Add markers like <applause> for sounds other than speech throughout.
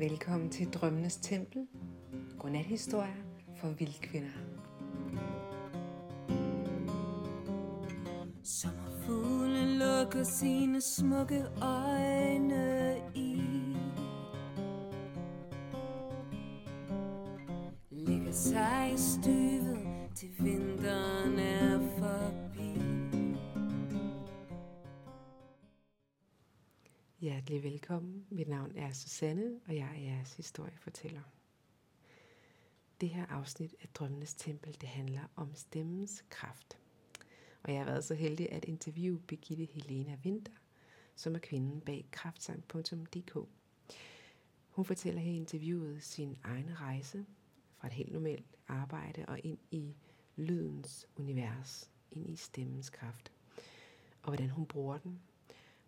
Velkommen til Drømmenes Tempel. Godnathistorier for vildkvinder. Sommerfuglen lukker sine smukke øjne i Ligger sig i støvet til vinteren er forbi Hjertelig velkommen. Mit navn er Susanne, og jeg er jeres historiefortæller. Det her afsnit af Drømmenes Tempel, det handler om stemmens kraft. Og jeg har været så heldig at interviewe Birgitte Helena Winter, som er kvinden bag kraftsang.dk. Hun fortæller her i interviewet sin egen rejse fra et helt normalt arbejde og ind i lydens univers, ind i stemmens kraft. Og hvordan hun bruger den.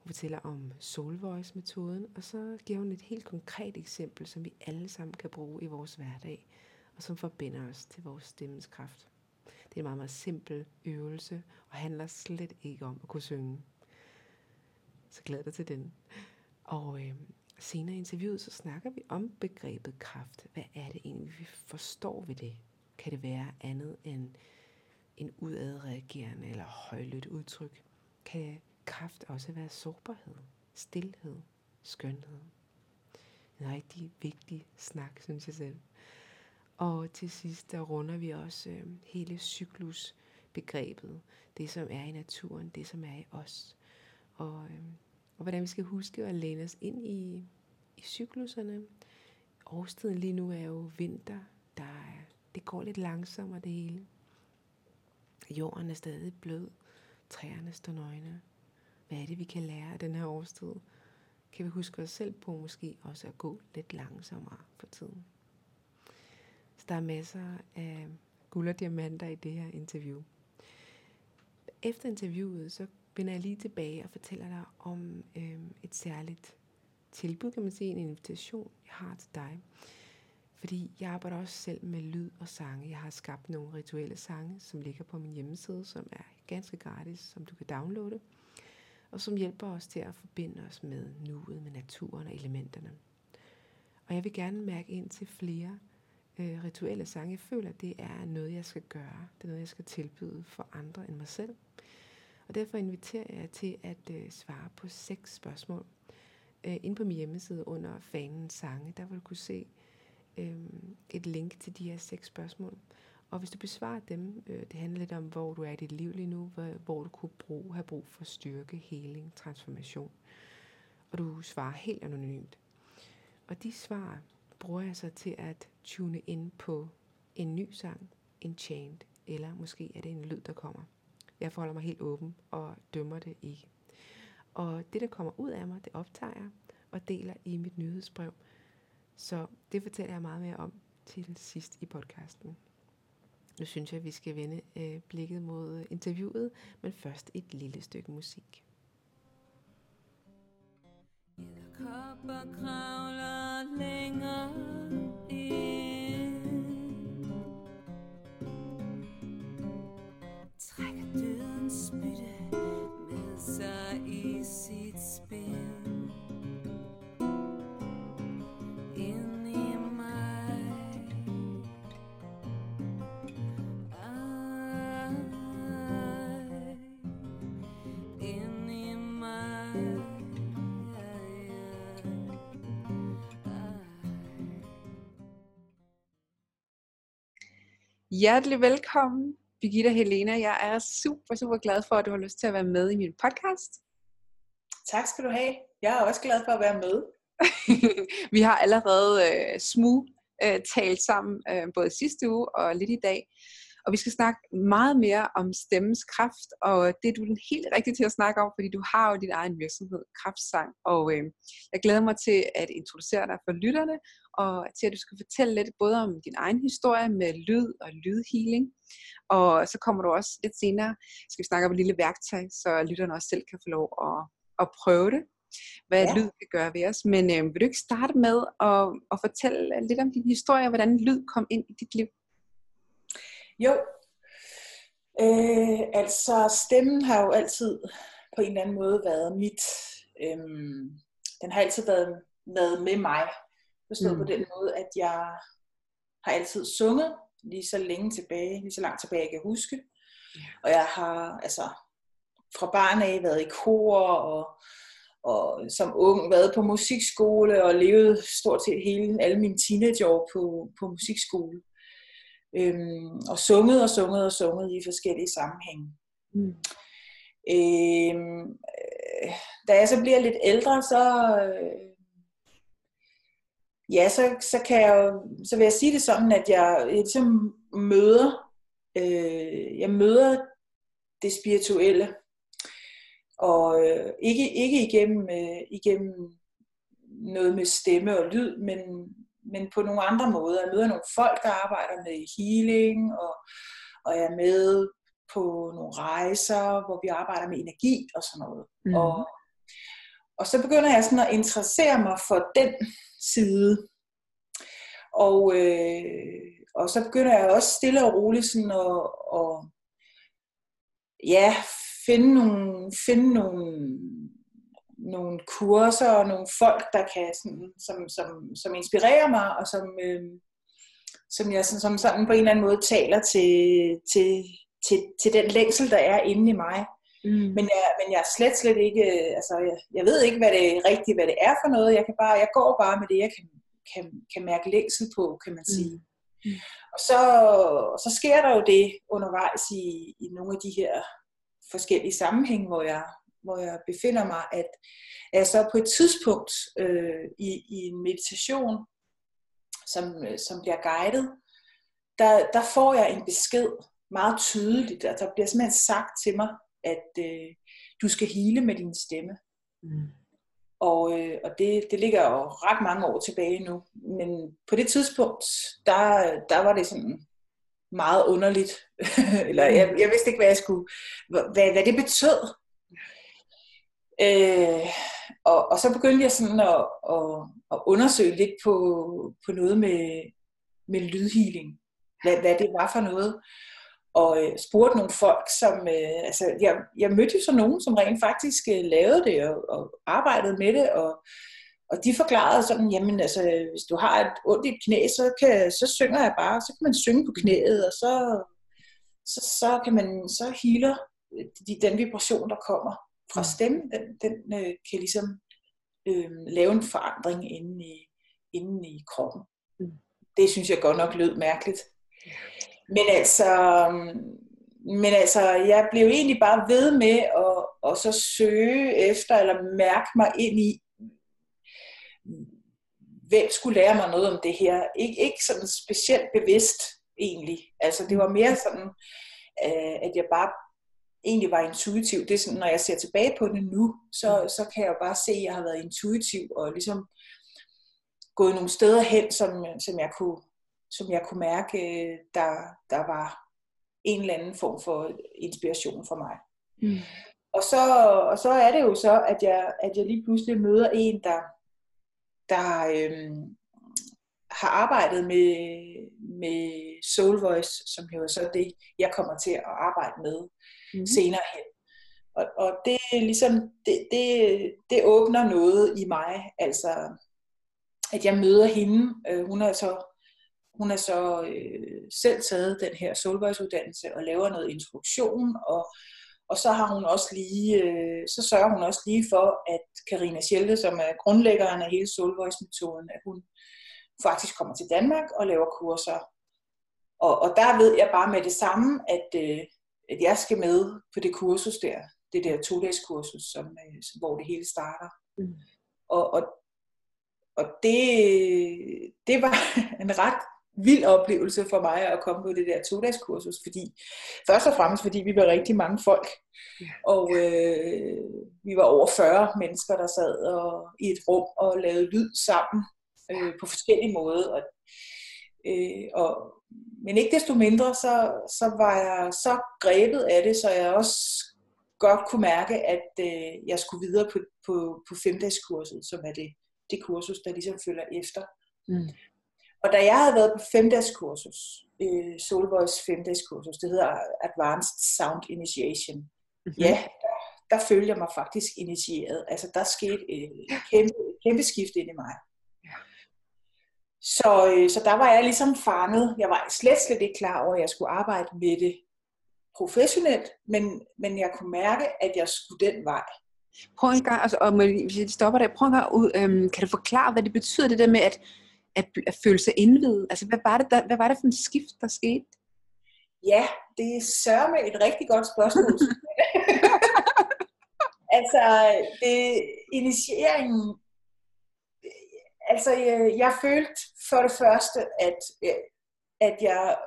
Hun fortæller om Soul Voice-metoden, og så giver hun et helt konkret eksempel, som vi alle sammen kan bruge i vores hverdag, og som forbinder os til vores stemmens kraft. Det er en meget, meget simpel øvelse, og handler slet ikke om at kunne synge. Så glæder dig til den. Og øh, senere i interviewet, så snakker vi om begrebet kraft. Hvad er det egentlig, vi forstår ved det? Kan det være andet end en udadreagerende eller højlydt udtryk? Kan kraft også være sårbarhed, stillhed, skønhed? En rigtig vigtig snak, synes jeg selv. Og til sidst, der runder vi også øh, hele cyklusbegrebet. Det, som er i naturen, det, som er i os. Og, øh, og hvordan vi skal huske at læne os ind i, i cykluserne. Årstiden lige nu er jo vinter. Der er, det går lidt langsommere det hele. Jorden er stadig blød. Træerne står nøgne. Hvad er det, vi kan lære af den her årstid? Kan vi huske os selv på måske også at gå lidt langsommere for tiden? Så der er masser af guld og diamanter i det her interview. Efter interviewet, så vender jeg lige tilbage og fortæller dig om øh, et særligt tilbud, kan man sige, en invitation, jeg har til dig. Fordi jeg arbejder også selv med lyd og sange. Jeg har skabt nogle rituelle sange, som ligger på min hjemmeside, som er ganske gratis, som du kan downloade. Og som hjælper os til at forbinde os med nuet, med naturen og elementerne. Og jeg vil gerne mærke ind til flere øh, rituelle sange. Jeg føler, at det er noget, jeg skal gøre. Det er noget, jeg skal tilbyde for andre end mig selv. Og derfor inviterer jeg til at øh, svare på seks spørgsmål. Øh, inde på min hjemmeside under fanen sange, der vil du kunne se øh, et link til de her seks spørgsmål. Og hvis du besvarer dem, øh, det handler lidt om, hvor du er i dit liv lige nu, hvor, hvor du kunne bruge, have brug for styrke, heling, transformation. Og du svarer helt anonymt. Og de svar bruger jeg så til at tune ind på en ny sang, en chant, eller måske er det en lyd, der kommer. Jeg forholder mig helt åben og dømmer det ikke. Og det, der kommer ud af mig, det optager jeg og deler i mit nyhedsbrev. Så det fortæller jeg meget mere om til sidst i podcasten. Nu synes jeg, at vi skal vende øh, blikket mod øh, interviewet, men først et lille stykke musik. Edderkopper kravler længere Hjertelig velkommen, Birgitta Helena. Jeg er super, super glad for, at du har lyst til at være med i min podcast. Tak skal du have. Jeg er også glad for at være med. <laughs> vi har allerede øh, smooth øh, talt sammen, øh, både sidste uge og lidt i dag. Og vi skal snakke meget mere om stemmens kraft, og det er du den helt rigtig til at snakke om, fordi du har jo din egen virksomhed, Kraftsang. Og øh, jeg glæder mig til at introducere dig for lytterne, og til at du skal fortælle lidt både om din egen historie med lyd og lydhealing. Og så kommer du også lidt senere, skal vi snakke om et lille værktøj, så lytterne også selv kan få lov at, at prøve det hvad ja. lyd kan gøre ved os. Men øh, vil du ikke starte med at, at fortælle lidt om din historie, og hvordan lyd kom ind i dit liv? Jo, øh, altså stemmen har jo altid på en eller anden måde været mit. Øhm, den har altid været, været med mig. Forstået Mm. på den måde, at jeg har altid sunget lige så længe tilbage, lige så langt tilbage jeg kan huske. Ja. Og jeg har altså fra barn af været i kor og, og som ung været på musikskole og levet stort set hele alle mine teenageår på, på musikskole. Øhm, og sunget og sunget og sunget i forskellige sammenhænge. Mm. Øhm, øh, da jeg så bliver lidt ældre, så, øh, ja, så, så, kan jeg, jo- så vil jeg sige det sådan, at jeg, jeg ligesom møder, øh, jeg møder det spirituelle, og øh, ikke, ikke igennem, øh, igennem noget med stemme og lyd, men, men på nogle andre måder. Jeg møder nogle folk, der arbejder med healing, og, og jeg er med på nogle rejser, hvor vi arbejder med energi og sådan noget. Mm. Mm. Og, og så begynder jeg sådan at interessere mig for den side. Og, øh, og så begynder jeg også stille og roligt sådan at, at ja, finde nogle, finde nogle, nogle kurser og nogle folk, der kan, sådan, som, som, som inspirerer mig, og som, øh, som jeg sådan, som sådan på en eller anden måde taler til, til, til, til den længsel, der er inde i mig. Mm. Men jeg, men jeg er slet, slet ikke, øh, altså jeg, jeg ved ikke, hvad det er rigtigt, hvad det er for noget. Jeg, kan bare, jeg går bare med det, jeg kan, kan, kan mærke længsel på, kan man sige. Mm. Og så, så sker der jo det undervejs i, i nogle af de her forskellige sammenhænge, hvor jeg, hvor jeg befinder mig, at jeg så på et tidspunkt øh, i, i en meditation, som, øh, som bliver guidet, der, der får jeg en besked meget tydeligt, og der bliver simpelthen sagt til mig, at øh, du skal hele med din stemme. Mm. Og, øh, og det, det ligger jo ret mange år tilbage nu. Men på det tidspunkt, der, der var det sådan meget underligt. <laughs> Eller jeg, jeg vidste ikke, hvad jeg skulle, hvad, hvad det betød. Øh, og, og så begyndte jeg sådan at, at, at undersøge lidt på, på noget med, med lydhealing. Hvad, hvad det var for noget. Og øh, spurgte nogle folk, som... Øh, altså, jeg, jeg mødte jo så nogen, som rent faktisk øh, lavede det og, og arbejdede med det. Og, og de forklarede sådan, jamen altså, hvis du har et ondt i et knæ, så, kan, så synger jeg bare. Så kan man synge på knæet, og så, så, så kan man, så healer de, den vibration, der kommer fra Mm. stemmen, den, den øh, kan ligesom øh, lave en forandring inde i, inde i kroppen. Mm. Det synes jeg godt nok lød mærkeligt. Men altså, men altså, jeg blev egentlig bare ved med at, at så søge efter, eller mærke mig ind i, hvem skulle lære mig noget om det her. Ik- ikke sådan specielt bevidst egentlig. Altså, det var mere sådan, øh, at jeg bare egentlig var intuitiv. Det er sådan, når jeg ser tilbage på det nu, så, så kan jeg jo bare se, at jeg har været intuitiv og ligesom gået nogle steder hen, som, som jeg kunne som jeg kunne mærke, øh, der, der var en eller anden form for inspiration for mig. Mm. Og så, og så er det jo så, at jeg, at jeg lige pludselig møder en, der, der øhm, har arbejdet med, med Soul Voice, som jo er så det, jeg kommer til at arbejde med Mm. senere hen. Og, og det er ligesom, det, det, det åbner noget i mig, altså at jeg møder hende. Øh, hun er så hun har så øh, selv taget den her Soulvoice-uddannelse og laver noget introduktion, og, og så har hun også lige, øh, så sørger hun også lige for, at Karina Schelte, som er grundlæggeren af hele Soulvoice-metoden, at hun faktisk kommer til Danmark og laver kurser. Og, og der ved jeg bare med det samme, at, øh, at jeg skal med på det kursus der, det der to-dages kursus, som, øh, hvor det hele starter. Mm. Og, og, og det, det var <laughs> en ret vild oplevelse for mig at komme på det der to-dages-kursus, fordi, først og fremmest fordi vi var rigtig mange folk, Ja. og øh, vi var over 40 mennesker, der sad og, i et rum og lavede lyd sammen øh, på forskellige måder. Og, øh, og, men ikke desto mindre, så, så var jeg så grebet af det, så jeg også godt kunne mærke, at øh, jeg skulle videre på, på, på femdagskurset, som er det, det kursus, der ligesom følger efter. Mm. Og da jeg havde været på femdagskursus, øh, Soulvoice femdagskursus, det hedder Advanced Sound Initiation, Mm-hmm. ja, der, der følte jeg mig faktisk initieret. Altså der skete et kæmpe, kæmpe skift ind i mig. Ja. Så, øh, så der var jeg ligesom fanget. Jeg var slet, slet ikke klar over, at jeg skulle arbejde med det professionelt, men, men jeg kunne mærke, at jeg skulle den vej. Prøv en gang, altså, og hvis jeg stopper der, prøv en gang ud, øhm, kan du forklare, hvad det betyder, det der med at, at, at føle sig indvidet? Altså, hvad var, det, der, hvad var det for en skift, der skete? Ja, det er sørme et rigtig godt spørgsmål. <laughs> altså, det, initieringen, altså jeg, jeg følte for det første, at, at jeg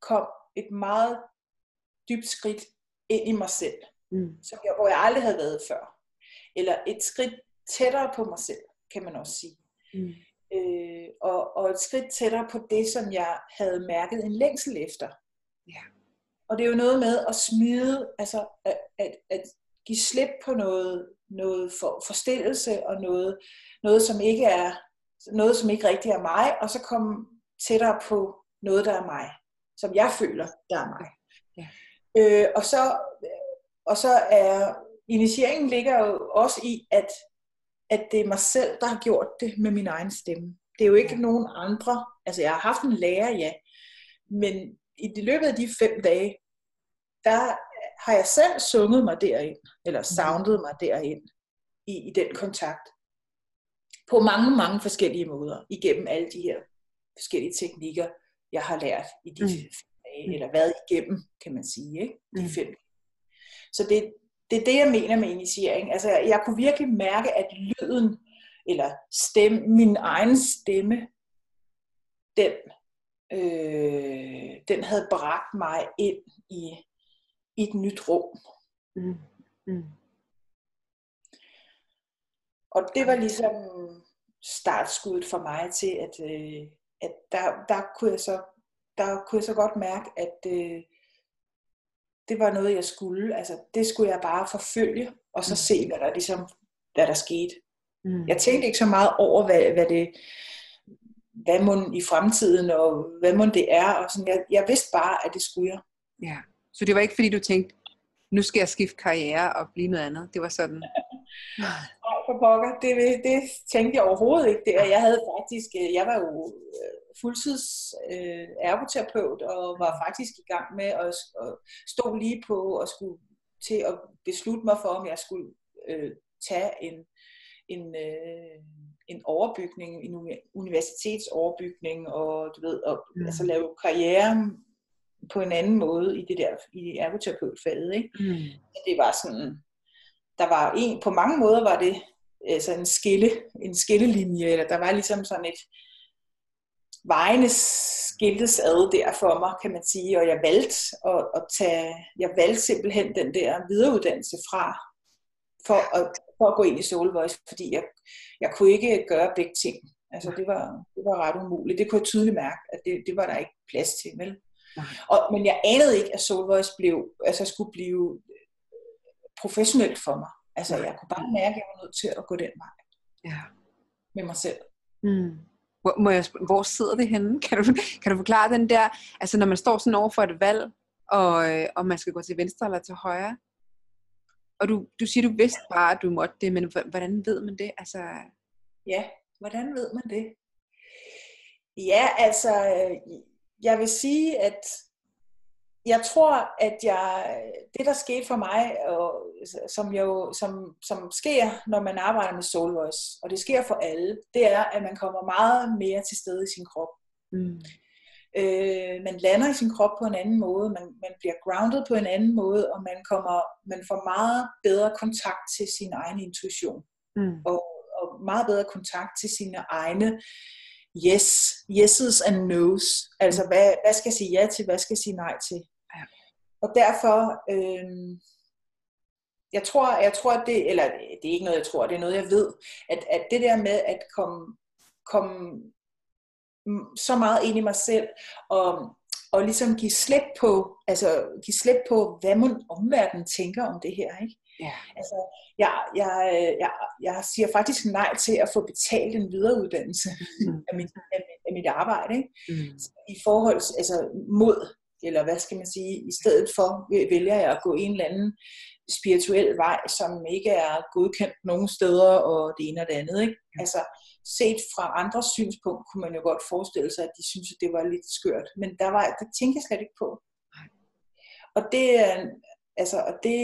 kom et meget dybt skridt ind i mig selv, Mm. som jeg, hvor jeg aldrig havde været før. Eller et skridt tættere på mig selv, kan man også sige. Mm. Øh, og, og et skridt tættere på det, som jeg havde mærket en længsel efter. Ja. Og det er jo noget med at smide, altså at, at, at give slip på noget, noget for, forstillelse og noget, noget, som ikke er noget, som ikke rigtig er mig, og så komme tættere på noget, der er mig, som jeg føler, der er mig. Ja. Øh, og så og så er initieringen ligger jo også i, at, at det er mig selv, der har gjort det med min egen stemme. Det er jo ikke nogen andre. Altså jeg har haft en lærer, ja. Men i løbet af de fem dage, der har jeg selv sunget mig derind, eller soundet mig derind i, i den kontakt. På mange, mange forskellige måder, igennem alle de her forskellige teknikker, jeg har lært i de mm. fem dage, eller været igennem, kan man sige, ikke? de fem så det, det er det, jeg mener med initiering. Altså, jeg kunne virkelig mærke, at lyden, eller stemme, min egen stemme, den, øh, den havde bragt mig ind i, i et nyt rum. Mm. Mm. Og det var ligesom startskuddet for mig til, at, øh, at der, der, kunne jeg så, der kunne jeg så godt mærke, at, øh, det var noget, jeg skulle. Altså, det skulle jeg bare forfølge, og så se, hvad der, ligesom, hvad der skete. Mm. Jeg tænkte ikke så meget over, hvad, hvad det hvad må i fremtiden, og hvad må det er. Og sådan. Jeg, jeg vidste bare, at det skulle jeg. Ja. Så det var ikke fordi, du tænkte, nu skal jeg skifte karriere og blive noget andet. Det var sådan... <laughs> Nej, for pokker. Det, det tænkte jeg overhovedet ikke. Det, jeg havde faktisk, jeg var jo fuldtids øh, ergoterapeut og var faktisk i gang med at, at stå lige på og skulle til at beslutte mig for, om jeg skulle øh, tage en, en, øh, en overbygning, en universitetsoverbygning og du ved, og, mm. altså lave karriere på en anden måde i det der i ergoterapeutfaget, ikke? Mm. Det var sådan der var en på mange måder var det altså en skille en skillelinje eller der var ligesom sådan et vejene skiltes ad der for mig, kan man sige, og jeg valgte at, at tage, jeg valgte simpelthen den der videreuddannelse fra, for at, for at gå ind i Soul Voice, fordi jeg, jeg kunne ikke gøre begge ting. Altså det var, det var ret umuligt. Det kunne jeg tydeligt mærke, at det, det var der ikke plads til, vel? Og, men jeg anede ikke, at Soul Voice blev, altså skulle blive professionelt for mig. Altså jeg kunne bare mærke, at jeg var nødt til at gå den vej. Ja. Med mig selv. Mm. Hvor, må jeg, hvor sidder det henne? Kan du, kan du forklare den der, altså når man står sådan over for et valg, og, øh, og man skal gå til venstre eller til højre, og du, du siger, du vidste bare, at du måtte det, men hvordan ved man det? Altså... Ja, hvordan ved man det? Ja, altså, jeg vil sige, at jeg tror, at jeg, det der skete for mig, og, som, jo, som, som sker, når man arbejder med Soul Voice, og det sker for alle, det er, at man kommer meget mere til stede i sin krop. Mm. Øh, man lander i sin krop på en anden måde, man, man bliver grounded på en anden måde, og man, kommer, man får meget bedre kontakt til sin egen intuition. Mm. Og, og meget bedre kontakt til sine egne yes, yeses and no's. Altså, hvad, hvad skal jeg sige ja til, hvad skal jeg sige nej til? Ja. Og derfor, øh, jeg tror, jeg tror, at det, eller det er ikke noget, jeg tror, det er noget, jeg ved, at, at det der med at komme, komme så meget ind i mig selv, og, og ligesom give slip på, altså give slip på, hvad man omverdenen tænker om det her, ikke? Ja. Altså, jeg, jeg, jeg, jeg siger faktisk nej til at få betalt en videreuddannelse Mm. af, mit, af, af mit arbejde, ikke? Mm. i forhold altså mod, eller hvad skal man sige, i stedet for vælger jeg at gå en eller anden spirituel vej, som ikke er godkendt nogen steder, og det ene og det andet, ikke? Altså, set fra andres synspunkt kunne man jo godt forestille sig, at de synes, at det var lidt skørt. Men der, var, der tænkte jeg slet ikke på. Og det er, altså, og det,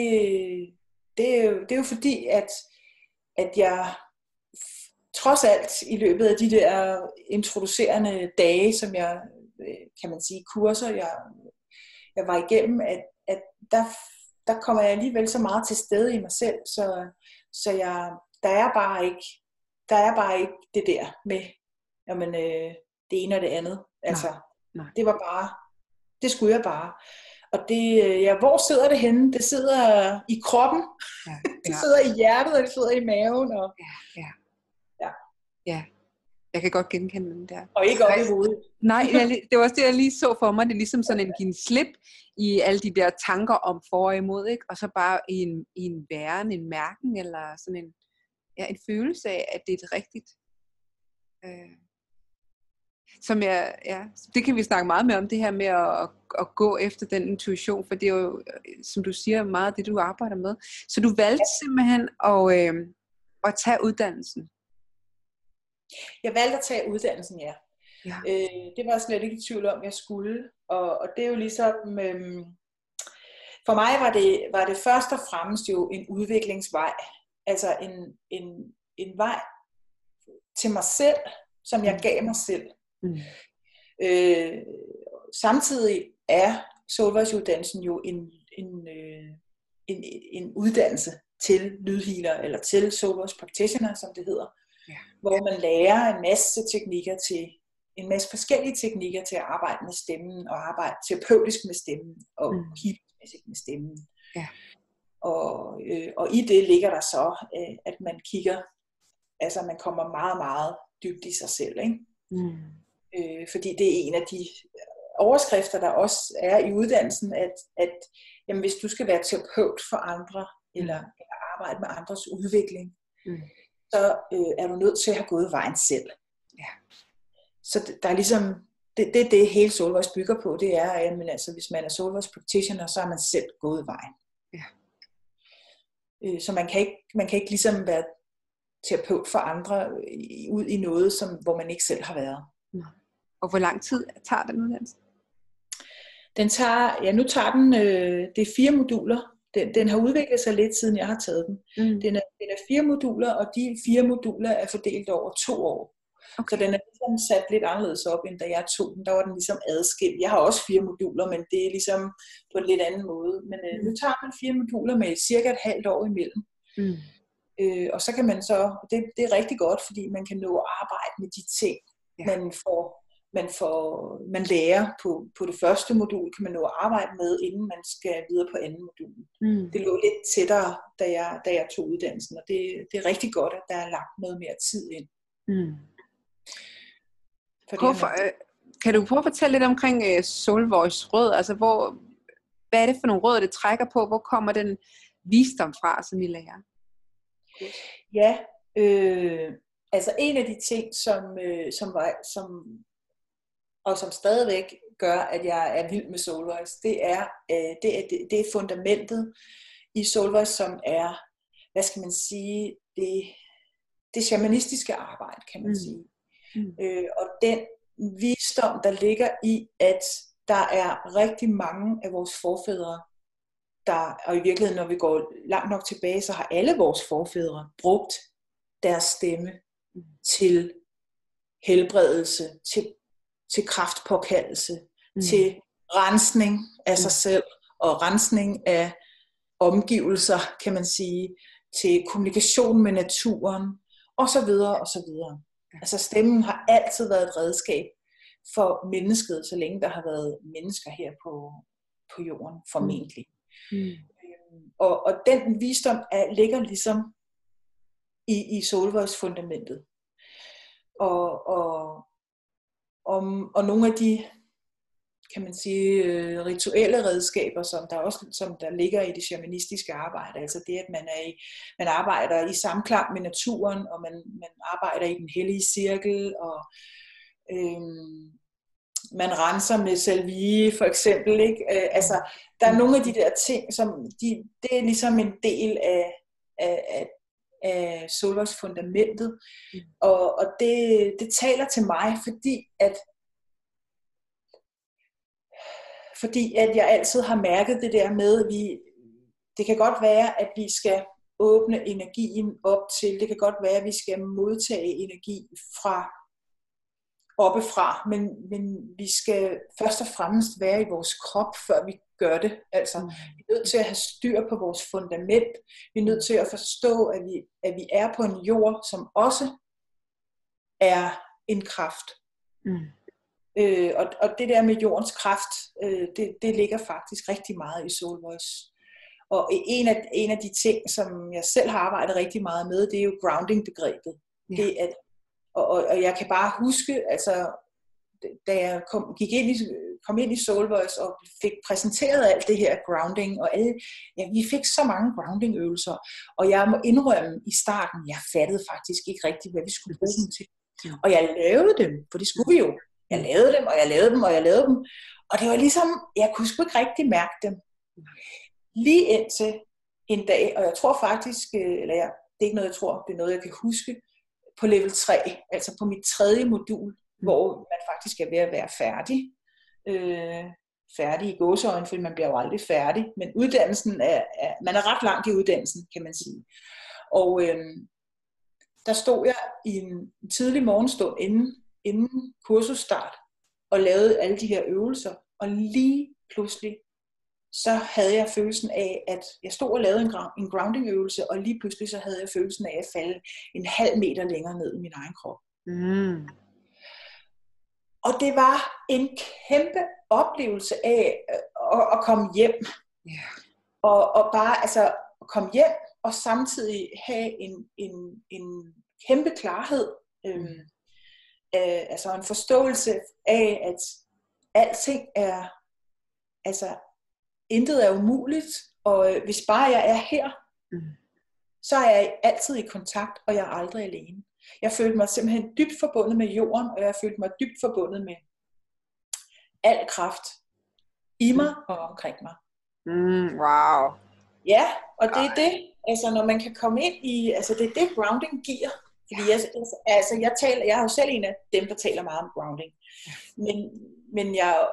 det, er jo, det er jo fordi, at, at jeg trods alt i løbet af de der introducerende dage, som jeg, øh, kan man sige, kurser, jeg, jeg var igennem, at, at der, der kommer jeg alligevel så meget til stede i mig selv, så, så jeg, der er bare ikke, der er bare ikke det der med, jamen, øh, det ene og det andet. Altså, nej, nej. det var bare, det skulle jeg bare. Og det, øh, ja, hvor sidder det henne? Det sidder i kroppen, ja, <laughs> ja. det sidder i hjertet, og det sidder i maven. Og, ja, ja. Ja. ja. Jeg kan godt genkende den der. Og ikke op i hovedet. Nej, jeg, det var også det, jeg lige så for mig. Det er ligesom sådan en give slip i alle de der tanker om for og imod, ikke? og så bare i en, i en væren, en mærken, eller sådan en, ja, en følelse af, at det er det rigtigt. Øh, som jeg, ja, det kan vi snakke meget mere om, det her med at, at, gå efter den intuition, for det er jo, som du siger, meget det, du arbejder med. Så du valgte ja. simpelthen at, øh, at tage uddannelsen. Jeg valgte at tage uddannelsen, ja. ja. Øh, det var jeg slet ikke i tvivl om, jeg skulle. Og, og det er jo ligesom... Øh, for mig var det, var det først og fremmest jo en udviklingsvej. Altså en, en, en vej til mig selv, som jeg mm. gav mig selv. Mm. Øh, samtidig er soulwise-uddannelsen jo en, en, øh, en, en uddannelse til lydhealer, eller til soulwise practitioner, som det hedder, ja. hvor man lærer en masse teknikker til, en masse forskellige teknikker til at arbejde med stemmen, og arbejde terapeutisk med stemmen, og mm. healingmæssigt med stemmen. Ja. Og, øh, og i det ligger der så, øh, at man kigger, altså man kommer meget, meget dybt i sig selv. Ikke? Mm. Øh, fordi det er en af de overskrifter, der også er i uddannelsen, at, at jamen, hvis du skal være terapeut for andre, mm. eller, eller arbejde med andres udvikling, mm. så øh, er du nødt til at have gået vejen selv. Ja. Så der er ligesom, det, det det hele Solvejs bygger på, det er, at men altså, hvis man er Solvejs practitioner, så har man selv gået vejen. Ja. Øh, så man kan, ikke, man kan ikke ligesom være terapeut for andre ud i noget, som, hvor man ikke selv har været. Nej. Og hvor lang tid tager den uddannelse? Den tager, ja nu tager den, øh, det er fire moduler. Den, den har udviklet sig lidt siden jeg har taget den. Mm. Den, er, den er fire moduler, og de fire moduler er fordelt over to år. Okay. Så den er ligesom sat lidt anderledes op, end da jeg tog den. Der var den ligesom adskilt. Jeg har også fire moduler, men det er ligesom på en lidt anden måde. Men øh, mm. nu tager man fire moduler med cirka et halvt år imellem. Mm. Øh, og så kan man så, det, det er rigtig godt, fordi man kan nå at arbejde med de ting, ja. man får man, får, man lærer på, på det første modul, kan man nå at arbejde med, inden man skal videre på anden modul. Mm. Det lå lidt tættere, da jeg, da jeg tog uddannelsen, og det, det er rigtig godt, at der er lagt noget mere tid ind. Mm. For, øh, kan du prøve at fortælle lidt omkring Soul Voice råd? Altså, hvor, hvad er det for nogle råd, det trækker på? Hvor kommer den visdom fra, som I lærer? Ja, øh, altså en af de ting, som, øh, som, var, som og som stadigvæk gør, at jeg er vild med Soulvoice, det er, øh, det, er, det, det er fundamentet i Soulvoice, som er, hvad skal man sige, det, det shamanistiske arbejde, kan man mm. sige. Mm. Øh, og den visdom, der ligger i, at der er rigtig mange af vores forfædre, der, og i virkeligheden, når vi går langt nok tilbage, så har alle vores forfædre brugt deres stemme mm. til helbredelse, til til kraftpåkaldelse, mm. til rensning af sig mm. selv og rensning af omgivelser, kan man sige, til kommunikation med naturen, og så videre, og så videre. Altså stemmen har altid været et redskab for mennesket, så længe der har været mennesker her på, på jorden, formentlig. Mm. Øhm, og, og den visdom er, ligger ligesom i, i Solvejs fundamentet. Og, og, om, og nogle af de kan man sige, øh, rituelle redskaber, som der også som der ligger i det shamanistiske arbejde. Altså det, at man, er i, man arbejder i samklang med naturen, og man, man arbejder i den hellige cirkel, og øhm, man renser med salvie for eksempel. Ikke? Øh, altså, der er nogle af de der ting, som de, det er ligesom en del af, af, af, af solvejsfundamentet. Mm. Og, og det, det taler til mig, fordi at fordi at jeg altid har mærket det der med, at vi, det kan godt være, at vi skal åbne energien op til, det kan godt være, at vi skal modtage energi fra oppefra, men, men vi skal først og fremmest være i vores krop, før vi gør det. Altså, mm. vi er nødt til at have styr på vores fundament. Vi er nødt til at forstå, at vi, at vi er på en jord, som også er en kraft. Mm. Øh, og, og det der med jordens kraft, øh, det, det ligger faktisk rigtig meget i Soul Voice. Og en af, en af de ting, som jeg selv har arbejdet rigtig meget med, det er jo grounding-begrebet. Ja. Det at, og, og, og jeg kan bare huske, altså, da jeg kom, gik ind i, kom ind i Soul Voice og fik præsenteret alt det her grounding, og alle, ja, vi fik så mange grounding-øvelser, og jeg må indrømme i starten, jeg fattede faktisk ikke rigtigt, hvad vi skulle bruge dem til. Og jeg lavede dem, for det skulle vi jo. Jeg lavede dem, og jeg lavede dem, og jeg lavede dem. Og det var ligesom, jeg kunne sgu ikke rigtig mærke dem. Lige indtil en dag, og jeg tror faktisk, øh, eller jeg, det er ikke noget, jeg tror, det er noget, jeg kan huske, på level 3, altså på mit tredje modul, mm. hvor man faktisk er ved at være færdig. Øh, færdig i gåseøjne, fordi man bliver jo aldrig færdig. Men uddannelsen er, er, man er ret langt i uddannelsen, kan man sige. Og øh, der stod jeg i en tidlig morgenstund inden inden kursusstart og lavede alle de her øvelser. Og lige pludselig, så havde jeg følelsen af, at jeg stod og lavede en, en grounding øvelse, og lige pludselig så havde jeg følelsen af at falde en halv meter længere ned i min egen krop. Mm. Og det var en kæmpe oplevelse af at, at komme hjem. Yeah. Og, og bare altså at komme hjem, og samtidig have en, en, en kæmpe klarhed. Øhm, mm øh, altså en forståelse af, at alting er, altså intet er umuligt, og øh, hvis bare jeg er her, mm. så er jeg altid i kontakt, og jeg er aldrig alene. Jeg følte mig simpelthen dybt forbundet med jorden, og jeg følte mig dybt forbundet med al kraft i mig mm. og omkring mig. Mm, wow. Ja, og det er det, altså når man kan komme ind i, altså det er det grounding giver. Fordi jeg, altså, jeg, taler, jeg er jo selv en af dem, der taler meget om grounding. Men, men jeg,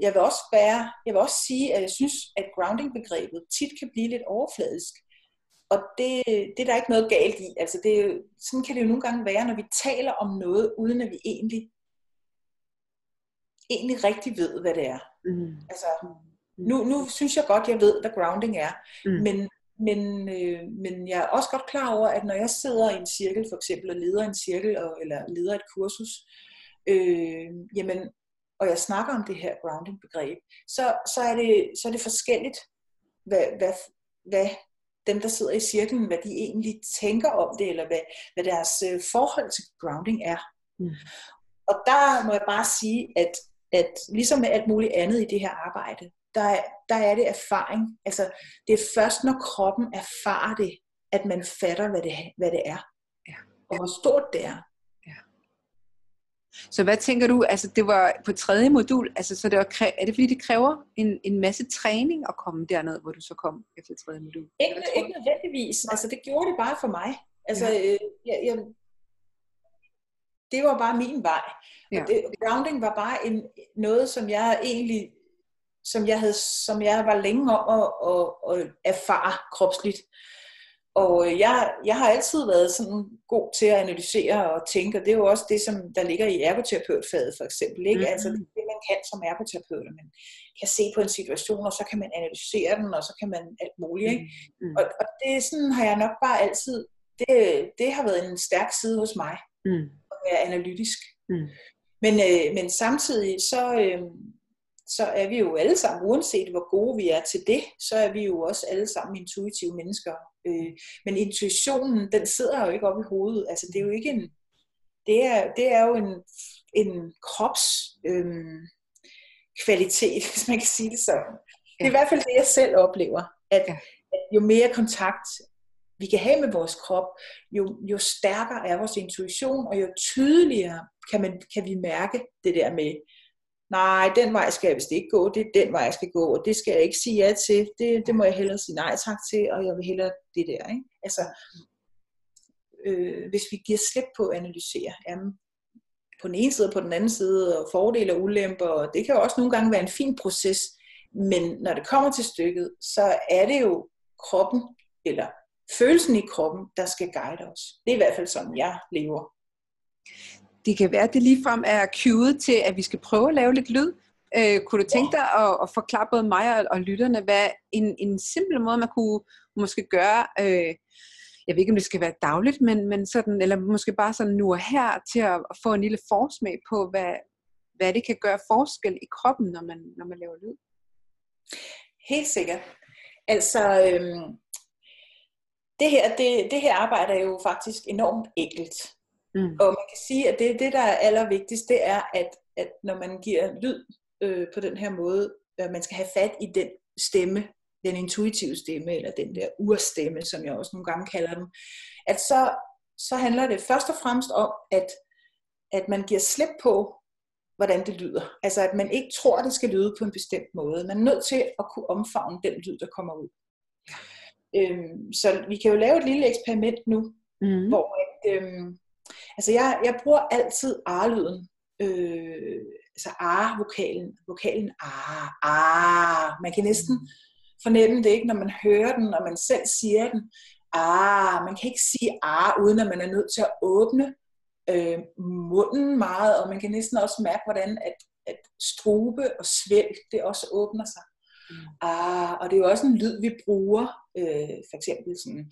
jeg, vil også være, jeg vil også sige, at jeg synes, at grounding-begrebet tit kan blive lidt overfladisk. Og det, det er der ikke noget galt i. Altså det, sådan kan det jo nogle gange være, når vi taler om noget, uden at vi egentlig, egentlig rigtig ved, hvad det er. Mm. Altså, nu, nu synes jeg godt, jeg ved, hvad grounding er. Mm. Men men, øh, men jeg er også godt klar over, at når jeg sidder i en cirkel for eksempel, og leder en cirkel, og, eller leder et kursus, øh, jamen, og jeg snakker om det her grounding-begreb, så, så, er det, så er det forskelligt, hvad, hvad, hvad dem, der sidder i cirklen, hvad de egentlig tænker om det, eller hvad, hvad deres øh, forhold til grounding er. Mm. Og der må jeg bare sige, at, at ligesom med alt muligt andet i det her arbejde, der, der er det erfaring. Altså, det er først, når kroppen erfarer det, at man fatter, hvad det, hvad det er. Ja. Og hvor stort det er. Så hvad tænker du, altså det var på tredje modul, altså så det var, er det fordi det kræver en, en masse træning at komme derned, hvor du så kom efter tredje modul? Ikke, ikke nødvendigvis, altså det gjorde det bare for mig. Altså ja. øh, jeg, jeg, det var bare min vej. Ja. Og det, grounding var bare en, noget, som jeg egentlig som jeg, havde, som jeg var længe om at, at, at erfare kropsligt. Og øh, jeg, jeg har altid været sådan god til at analysere og tænke, og det er jo også det, som der ligger i ergoterapeutfaget for eksempel. Ikke? Mm-hmm. Altså det, det, man kan som ergoterapeut, man kan se på en situation, og så kan man analysere den, og så kan man alt muligt. Ikke? Mm-hmm. Og, og det sådan har jeg nok bare altid, det, det har været en stærk side hos mig, mm. at være analytisk. Mm. Men, øh, men samtidig så, øh, så er vi jo alle sammen, uanset hvor gode vi er til det, så er vi jo også alle sammen intuitive mennesker. Øh, men intuitionen, den sidder jo ikke oppe i hovedet. Altså det er jo ikke en, det er, det er jo en, en krops øh, kvalitet, <laughs> hvis man kan sige det sådan. Det er i hvert fald det, jeg selv oplever, at, at jo mere kontakt vi kan have med vores krop, jo, jo stærkere er vores intuition, og jo tydeligere kan, man, kan vi mærke det der med, nej, den vej skal jeg vist ikke gå, det er den vej, jeg skal gå, og det skal jeg ikke sige ja til, det, det må jeg hellere sige nej tak til, og jeg vil hellere det der. Ikke? Altså, øh, hvis vi giver slip på at analysere. Jamen, på den ene side og på den anden side, og fordele og ulemper, og det kan jo også nogle gange være en fin proces, men når det kommer til stykket, så er det jo kroppen, eller følelsen i kroppen, der skal guide os. Det er i hvert fald sådan, jeg lever. Det kan være, at det ligefrem er cued til, at vi skal prøve at lave lidt lyd. Øh, kunne du tænke dig at, at forklare både mig og, og lytterne, hvad en, en simpel måde, man kunne måske gøre, øh, jeg ved ikke, om det skal være dagligt, men, men sådan, eller måske bare sådan nu og her, til at, at få en lille forsmag på, hvad, hvad det kan gøre forskel i kroppen, når man, når man laver lyd. Helt sikkert. Altså, øhm, det, her, det, det her arbejde er jo faktisk enormt enkelt. Mm. Og man kan sige, at det, det der er allervigtigst, det er, at, at når man giver lyd øh, på den her måde, at man skal have fat i den stemme, den intuitive stemme, eller den der urstemme, som jeg også nogle gange kalder den, at så, så handler det først og fremmest om, at, at man giver slip på, hvordan det lyder. Altså at man ikke tror, det skal lyde på en bestemt måde. Man er nødt til at kunne omfavne den lyd, der kommer ud. Øhm, så vi kan jo lave et lille eksperiment nu, mm. hvor at, øhm, altså jeg, jeg bruger altid ar-lyden. Øh, altså ar-vokalen. Vokalen A. A. Man kan næsten fornemme det ikke, når man hører den, når man selv siger den. Ah, man kan ikke sige A, uden at man er nødt til at åbne øh, munden meget, og man kan næsten også mærke, hvordan at, at strube og svælg, det også åbner sig. Ah, og det er jo også en lyd, vi bruger, øh, for eksempel sådan,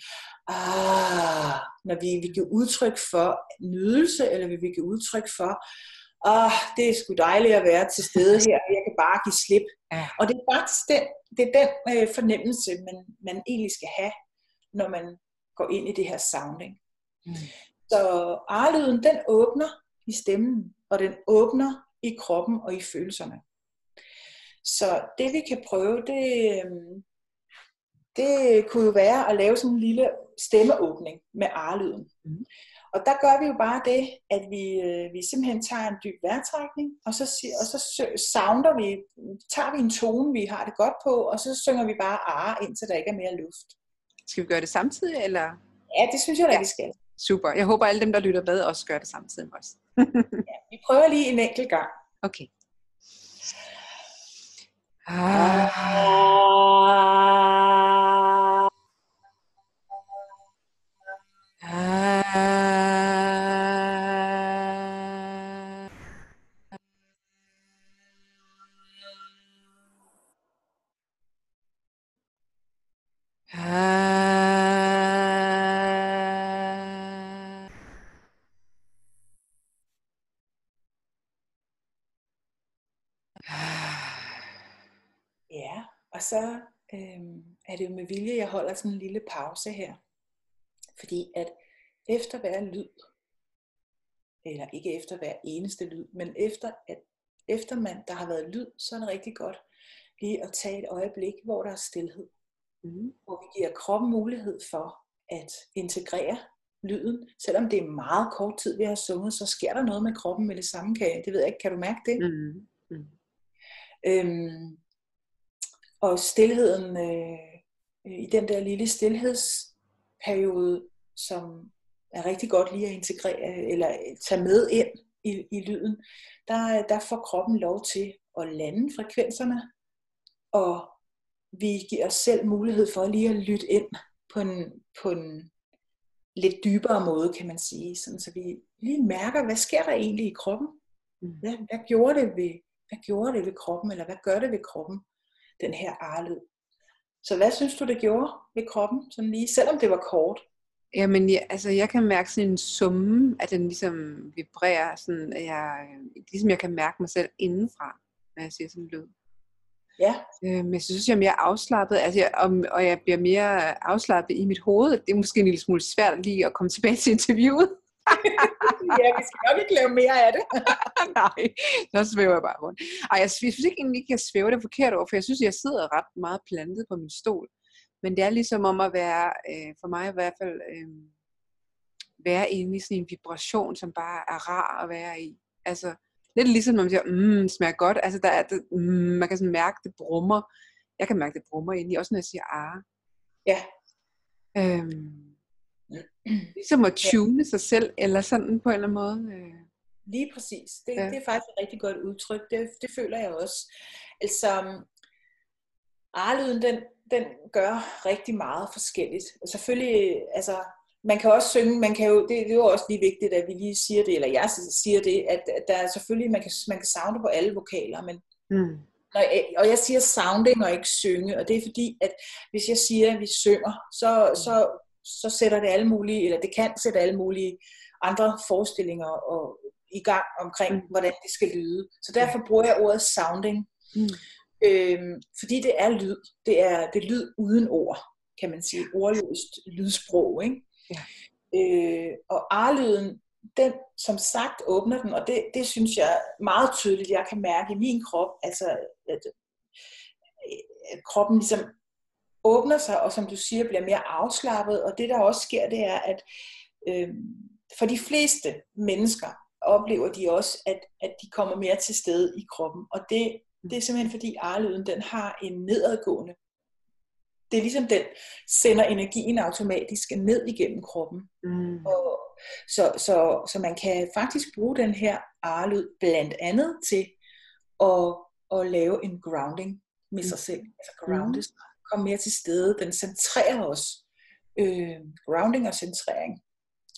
ah, når vi vil give udtryk for nydelse, eller vi vil give udtryk for, ah, det er sgu dejligt at være til stede her, og jeg kan bare give slip. Ja. Og det er faktisk den, det er den øh, fornemmelse, man, man egentlig skal have, når man går ind i det her sounding. Mm. Så arlyden, den åbner i stemmen, og den åbner i kroppen og i følelserne. Så det vi kan prøve, det, øhm, det kunne jo være at lave sådan en lille stemmeåbning med arlyden. Mm. Og der gør vi jo bare det, at vi, øh, vi simpelthen tager en dyb vejrtrækning, og så, og så sounder vi, tager vi en tone, vi har det godt på, og så synger vi bare ar, indtil der ikke er mere luft. Skal vi gøre det samtidig, eller? Ja, det synes jeg da, ja. vi skal. Super. Jeg håber, alle dem, der lytter med, også gør det samtidig med os. ja, vi prøver lige en enkelt gang. Okay. Ja, så øhm, er det jo med vilje, jeg holder sådan en lille pause her. Fordi at efter hver lyd, eller ikke efter hver eneste lyd, men efter at efter man, der har været lyd, så er det rigtig godt lige at tage et øjeblik, hvor der er stillhed. Mm. Hvor vi giver kroppen mulighed for at integrere lyden. Selvom det er meget kort tid, vi har sunget, så sker der noget med kroppen med det samme. Kan, det ved jeg ikke, kan du mærke det? Mm. Mm. Øhm, og stillheden, øh, i den der lille stillhedsperiode, som er rigtig godt lige at integrere, eller tage med ind i, i lyden, der, der får kroppen lov til at lande frekvenserne, og vi giver os selv mulighed for lige at lytte ind på en, på en lidt dybere måde, kan man sige. Sådan, så vi lige mærker, hvad sker der egentlig i kroppen? Mm. Hvad, hvad, gjorde det ved, hvad gjorde det ved kroppen, eller hvad gør det ved kroppen, den her arlyd? Så hvad synes du, det gjorde ved kroppen, sådan lige, selvom det var kort? Jamen, ja, altså jeg kan mærke sådan en summe, at den ligesom vibrerer, sådan at jeg, ligesom jeg kan mærke mig selv indenfra, når jeg siger sådan en lyd. Ja. Øhm, jeg synes, jeg er mere afslappet, altså jeg, og, og jeg bliver mere afslappet i mit hoved. Det er måske en lille smule svært lige at komme tilbage til interviewet. <laughs> ja, vi skal nok ikke lave mere af det. <laughs> Nej, så svæver jeg bare rundt. Ej, jeg synes ikke egentlig jeg svæver det forkert over, for jeg synes, jeg sidder ret meget plantet på min stol. Men det er ligesom om at være, øh, for mig i hvert fald, øh, være inde i sådan en vibration, som bare er rar at være i. Altså, lidt ligesom når man siger, mmm, smager godt. Altså, der er, det, mm, man kan sådan mærke, det brummer. Jeg kan mærke, det brummer ind i, også når jeg siger ah. Ja. Øhm, Ligesom at tune sig selv, eller sådan på en eller anden måde. øh. Lige præcis. Det, Ja. det er faktisk et rigtig godt udtryk. Det, det føler jeg også. Altså, arlyden, den, den gør rigtig meget forskelligt. Og selvfølgelig, altså, man kan også synge, man kan jo, det, det er jo også lige vigtigt, at vi lige siger det, eller jeg siger det, at, at der er selvfølgelig, man kan, man kan sounde på alle vokaler, men Mm. når jeg, og jeg siger sounding og ikke synge, og det er fordi, at hvis jeg siger, at vi synger, så, så, så sætter det alle mulige, eller det kan sætte alle mulige andre forestillinger og, i gang omkring, Mm. hvordan det skal lyde. Så derfor bruger jeg ordet sounding, Mm. øhm, fordi det er lyd. Det er, det er lyd uden ord, kan man sige. Ordløst lydsprog. Ikke? Ja. Øh, og arlyden, den som sagt åbner den, og det, det synes jeg meget tydeligt, jeg kan mærke i min krop, altså at, at kroppen ligesom åbner sig, og som du siger, bliver mere afslappet, og det der også sker, det er, at øh, for de fleste mennesker oplever de også, at, at de kommer mere til stede i kroppen, og det, det er simpelthen fordi arlyden, den har en nedadgående det er ligesom den sender energien automatisk ned igennem kroppen. Mm. Og, så, så, så man kan faktisk bruge den her arlyd blandt andet til at, at lave en grounding med sig selv. Altså grounde sig, komme mere til stede. Den centrerer os. Øh, grounding og centrering,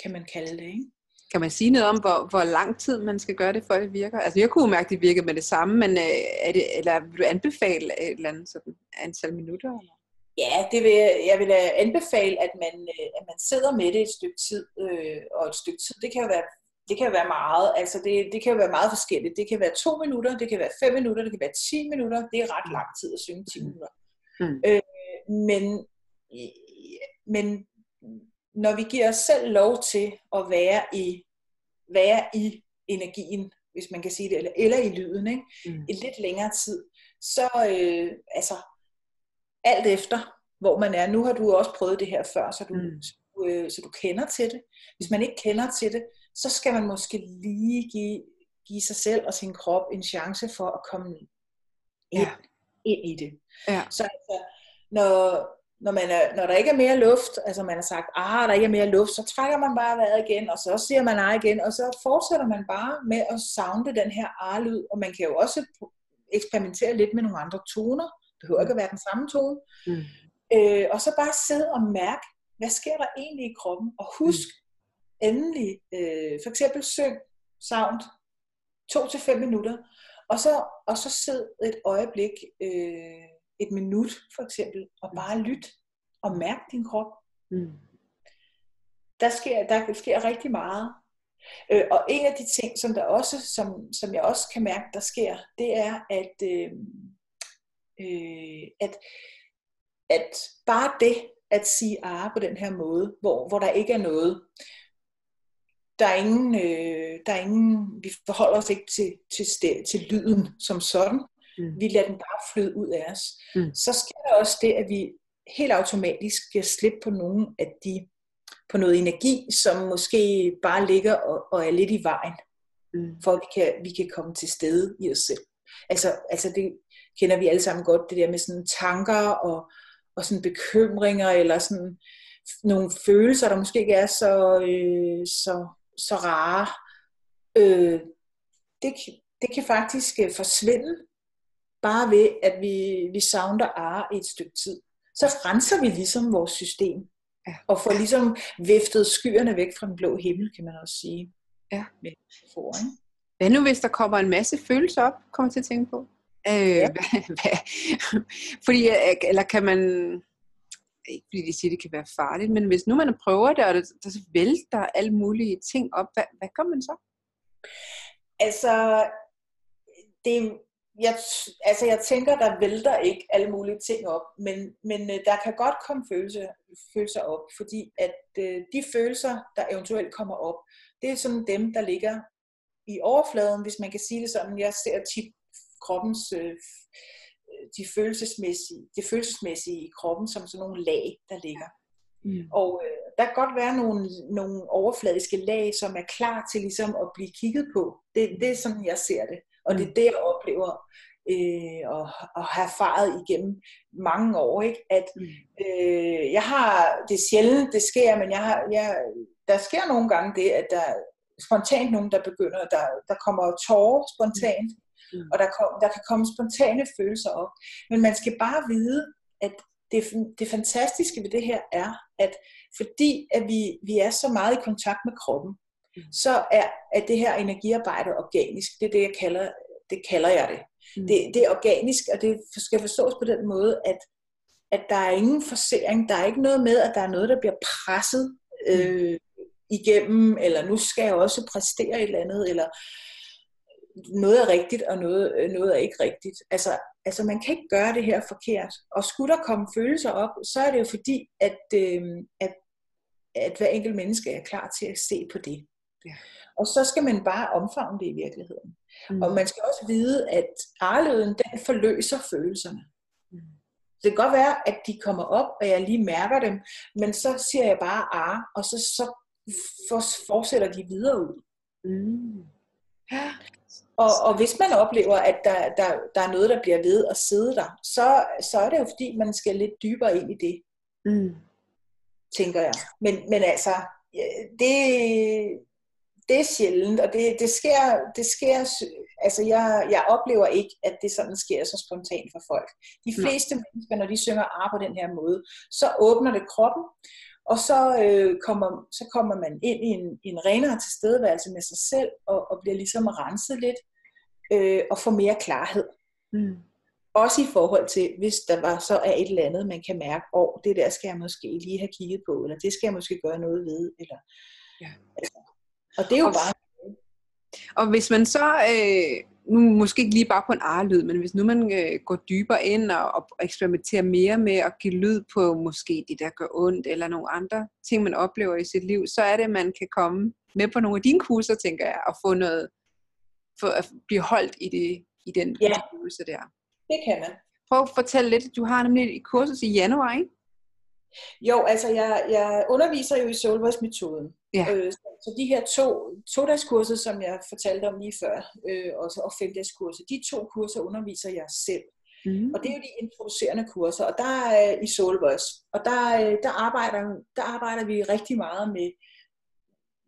kan man kalde det. Ikke? Kan man sige noget om, hvor, hvor lang tid man skal gøre det, for det virker? Altså, jeg kunne mærke, at det virkede med det samme, men øh, er det, eller vil du anbefale et eller andet sådan antal minutter? Eller? Ja, det vil jeg, jeg vil anbefale, at man, øh, at man sidder med det et stykke tid. Øh, og et stykke tid, det kan jo være, det kan være meget. Altså det, det kan jo være meget forskelligt. Det kan være to minutter, det kan være fem minutter, det kan være 10 minutter. Det er ret lang tid at synge 10 Mm. minutter. Mm. Øh, men, men når vi giver os selv lov til at være i, være i energien, hvis man kan sige det, eller, eller i lyden, ikke? Mm. i lidt længere tid, så øh, altså alt efter, hvor man er. Nu har du også prøvet det her før, så du, Mm. så, du, øh, så du kender til det. Hvis man ikke kender til det, så skal man måske lige give, give sig selv og sin krop en chance for at komme ind, Ja. Ind i det. Ja. Så altså, når, når, man er, når der ikke er mere luft, altså man har sagt, ah, der ikke er mere luft, så trækker man bare vejret igen, og så siger man ah igen, og så fortsætter man bare med at sounde den her ah-lyd, og man kan jo også eksperimentere lidt med nogle andre toner, det behøver ikke at være den samme tone, Mm. øh, og så bare sidde og mærke, hvad sker der egentlig i kroppen, og husk endelig, øh, for eksempel syng sound, to til fem minutter, og så, og så sid et øjeblik, øh, et minut for eksempel, og bare lyt og mærk din krop. Mm. Der sker, der sker rigtig meget. Øh, og en af de ting, som der også, som, som jeg også kan mærke, der sker, det er, at, øh, øh, at, at bare det at sige ah på den her måde, hvor, hvor der ikke er noget, der er ingen, øh, der er ingen vi forholder os ikke til, til, sted, til lyden som sådan, Mm. vi lader den bare flyde ud af os. Mm. Så sker der også det, at vi helt automatisk giver slip på nogle af de, på noget energi, som måske bare ligger og, og er lidt i vejen, Mm. for at vi kan, vi kan komme til stede i os selv. Altså, altså det kender vi alle sammen godt, det der med sådan tanker og, og sådan bekymringer, eller sådan nogle følelser, der måske ikke er så, øh, så, så rare. Øh, det, kan- det kan faktisk øh, forsvinde, bare ved, at vi, vi sounder ar i et stykke tid. Så renser vi ligesom vores system, Ja. og får ligesom viftet skyerne væk fra den blå himmel, kan man også sige. Ja. Med for, ikke? Hvad nu, hvis der kommer en masse følelser op, kommer til at tænke på? Øh, Ja. <laughs> hvad, hvad, fordi, øh, eller kan man, ikke fordi de siger, det kan være farligt, men hvis nu man prøver det, og der, der så vælter alle mulige ting op, hvad, hvad gør man så? Altså, det, jeg, altså, jeg tænker, der vælter ikke alle mulige ting op, men, men øh, der kan godt komme følelser, følelser op, fordi at øh, de følelser, der eventuelt kommer op, det er sådan dem, der ligger i overfladen, hvis man kan sige det sådan. Jeg ser tit kroppens, øh, de følelsesmæssige, det følelsesmæssige i kroppen som sådan nogle lag, der ligger. Mm. Og øh, der kan godt være nogle, nogle overfladiske lag, som er klar til ligesom at blive kigget på. Det, det er sådan, jeg ser det. Og det er det, jeg oplever øh, og, og har erfaret igennem mange år, ikke? at Mm. øh, jeg har, det er sjældent, det sker, men jeg har, jeg, der sker nogle gange det, at der er spontant nogen, der begynder, der, der kommer tårer spontant, Mm. og der, kom, der kan komme spontane følelser op. Men man skal bare vide, at det, det fantastiske ved det her er, at fordi at vi, vi er så meget i kontakt med kroppen, Mm. så er, er det her energiarbejde organisk. Det er det, jeg kalder, det kalder jeg det. Mm. det. Det er organisk, og det skal forstås på den måde, at, at der er ingen forsering. Der er ikke noget med, at der er noget, der bliver presset øh, igennem, eller nu skal jeg også præstere et eller andet, eller noget er rigtigt, og noget, øh, noget er ikke rigtigt. Altså, altså, man kan ikke gøre det her forkert. Og skulle der komme følelser op, så er det jo fordi, at, øh, at, at hver enkelt menneske er klar til at se på det. Ja. Og så skal man bare omfavne det i virkeligheden. Mm. Og man skal også vide, at arlyden, den forløser følelserne. Mm. Det kan godt være, at de kommer op, og jeg lige mærker dem, men så siger jeg bare ar, og så, så for- fortsætter de videre ud. Mm. Ja. Og, og hvis man oplever, at der, der, der er noget, der bliver ved at sidde der, så, så er det jo fordi, man skal lidt dybere ind i det, Mm. tænker jeg. Men, men altså, det, det er sjældent, og det, det sker, det sker, altså jeg, jeg oplever ikke, at det sådan sker så spontant for folk. De Nej. fleste mennesker, når de synger ar på den her måde, så åbner det kroppen, og så, øh, kommer, så kommer man ind i en, i en renere tilstedeværelse med sig selv, og, og bliver ligesom renset lidt, øh, og får mere klarhed. Mm. Også i forhold til, hvis der var, så er et eller andet, man kan mærke, åh, oh, det der skal jeg måske lige have kigget på, eller det skal jeg måske gøre noget ved. Eller, Ja. altså, og det er jo Og- bare, Og hvis man så, øh, nu måske ikke lige bare på en arlyd, men hvis nu man øh, går dybere ind og, og eksperimenterer mere med at give lyd på måske det, der gør ondt, eller nogle andre ting, man oplever i sit liv, så er det, at man kan komme med på nogle af dine kurser, tænker jeg, og få noget, for at blive holdt i, det, i den Ja. følelse der. det kan man. Prøv at fortælle lidt, du har nemlig et kursus i januar, ikke? Jo, altså jeg, jeg underviser jo i Soulvoice-metoden. Ja. Øh, så, så de her to, to-dagskurser, som jeg fortalte om lige før, øh, og, og femdagskurser, de to kurser underviser jeg selv. Mm. Og det er jo de introducerende kurser, og der er i Soulvoice. Og der, øh, der, arbejder, der arbejder vi rigtig meget med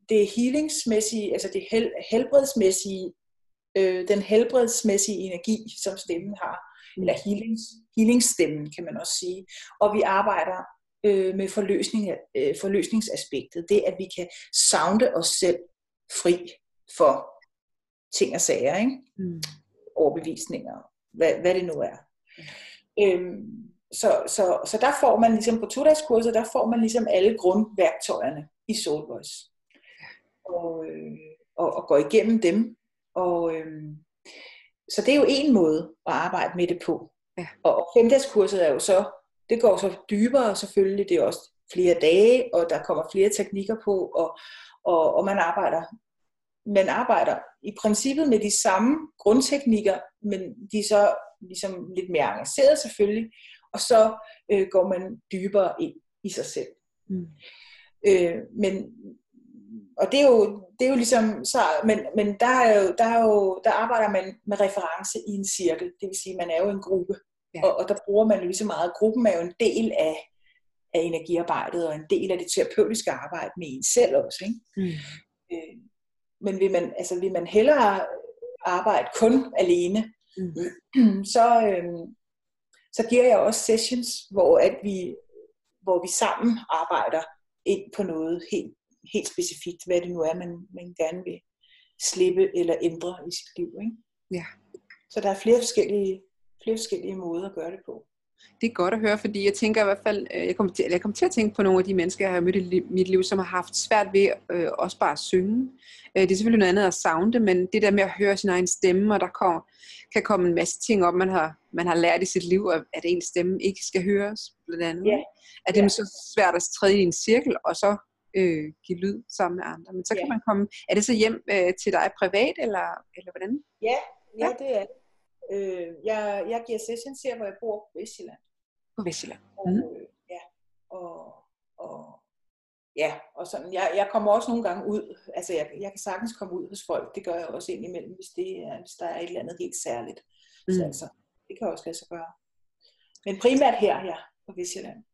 det healingsmæssige, altså det hel, helbredsmæssige, øh, den helbredsmæssige energi, som stemmen har. Mm. Eller healings, healingsstemmen, kan man også sige. Og vi arbejder øh, med forløsning, øh, forløsningsaspektet. Det, at vi kan sounde os selv fri for ting og sager, ikke? Mm. overbevisninger, hvad, hvad det nu er. Øhm, så, så, så der får man ligesom på to-dagskurset, der får man ligesom alle grundværktøjerne i Soul Voice. Og, øh, og, og går igennem dem. Og, øhm, så det er jo en måde at arbejde med det på. Ja. Og, og femdagskurset er jo så, det går så dybere selvfølgelig, det er også flere dage, og der kommer flere teknikker på, og, og, og man arbejder man arbejder i princippet med de samme grundteknikker, men de er så ligesom lidt mere avancerede selvfølgelig, og så øh, går man dybere ind i sig selv. Mm. Øh, men, og det er jo, det er jo ligesom, så, men, men der, er jo, der, er jo, der arbejder man med reference i en cirkel, det vil sige, man er jo en gruppe, Ja. og, og der bruger man jo lige så meget, gruppen er jo en del af, af energiarbejdet, og en del af det terapeutiske arbejde med en selv også, ikke? Mm. Øh, men vil man, altså vil man hellere arbejde kun alene, Mm. <clears throat> så, øh, så giver jeg også sessions, hvor, at vi, hvor vi sammen arbejder ind på noget helt, helt specifikt, hvad det nu er, man, man gerne vil slippe eller ændre i sit liv. Ikke? Ja. Så der er flere forskellige, flere forskellige måder at gøre det på. Det er godt at høre, fordi jeg tænker i hvert fald, øh, jeg kommer til, jeg kommer til at tænke på nogle af de mennesker, jeg har mødt i mit liv, som har haft svært ved øh, også bare at synge. Øh, det er selvfølgelig noget andet at sounde, men det der med at høre sin egen stemme, og der kommer, kan komme en masse ting op, man har, man har lært i sit liv, at ens stemme ikke skal høres, blandt andet. Ja. At det er Ja. så svært at træde i en cirkel, og så øh, give lyd sammen med andre. Men så kan Ja. man komme, er det så hjem øh, til dig privat, eller, eller hvordan? Ja, ja, Ja. det er det. Øh, jeg, jeg giver sessions her, hvor jeg bor på Vestjylland. På Vestjylland. Og, Mhm. øh, ja, og, og, ja, og sådan, jeg, jeg kommer også nogle gange ud, altså jeg, jeg kan sagtens komme ud hos folk, det gør jeg også indimellem, hvis, det er, hvis der er et eller andet helt særligt. Mm. Så Mm. altså, det kan også lade sig gøre. Men primært her, ja, på Vestjylland.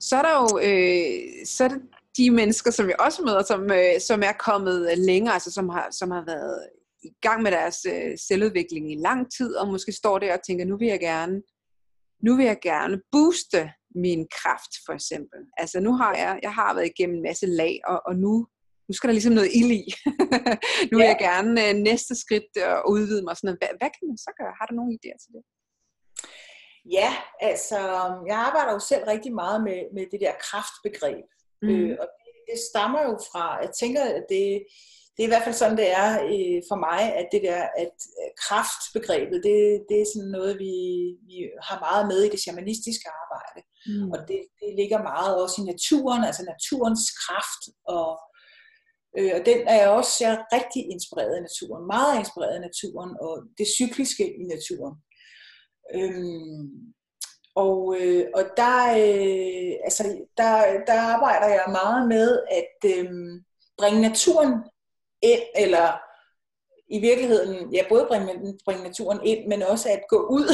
Så er der jo øh, så er det de mennesker, som jeg også møder, som, øh, som er kommet længere, altså som har, som har været i gang med deres øh, selvudvikling i lang tid, og måske står der og tænker, nu vil jeg gerne, nu vil jeg gerne booste min kraft, for eksempel. Altså nu har jeg, jeg har været igennem en masse lag, og, og nu, nu skal der ligesom noget ild i. <laughs> nu vil Ja. jeg gerne øh, næste skridt øh, udvide mig. og Sådan noget. Hvad, hvad kan man så gøre? Har du nogle idéer til det? Ja, altså, jeg arbejder jo selv rigtig meget med, med det der kraftbegreb. Mm. Øh, og det, det stammer jo fra, jeg tænker, at det, det er i hvert fald sådan, det er øh, for mig, at det der, at øh, kraftbegrebet, det, det er sådan noget, vi, vi har meget med i det shamanistiske arbejde. Mm. Og det, det ligger meget også i naturen, altså naturens kraft. Og, øh, og den er jeg også jeg er rigtig inspireret af naturen, meget inspireret af naturen og det cykliske i naturen. Øhm, og, øh, og der, øh, altså, der, der arbejder jeg meget med at øh, bringe naturen ind, eller i virkeligheden, ja, både bringe, bringe naturen ind, men også at gå ud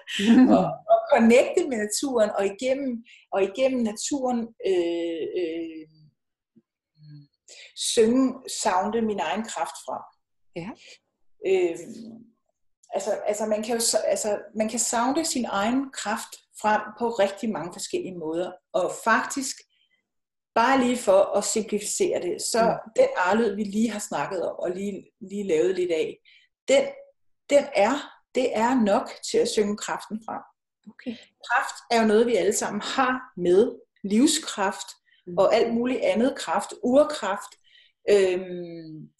<laughs> og, og connecte med naturen, og igennem, og igennem naturen øh, øh, synge, sounde min egen kraft frem. Ja. Øh, altså, altså, man kan jo altså, man kan sounde sin egen kraft frem på rigtig mange forskellige måder, og faktisk bare lige for at simplificere det, så mm. den arlyd, vi lige har snakket om, og lige, lige lavet lidt af, den, den er, det er nok til at synge kraften frem. Okay. Kraft er jo noget, vi alle sammen har med. Livskraft Mm. og alt muligt andet kraft, urkraft. Øhm,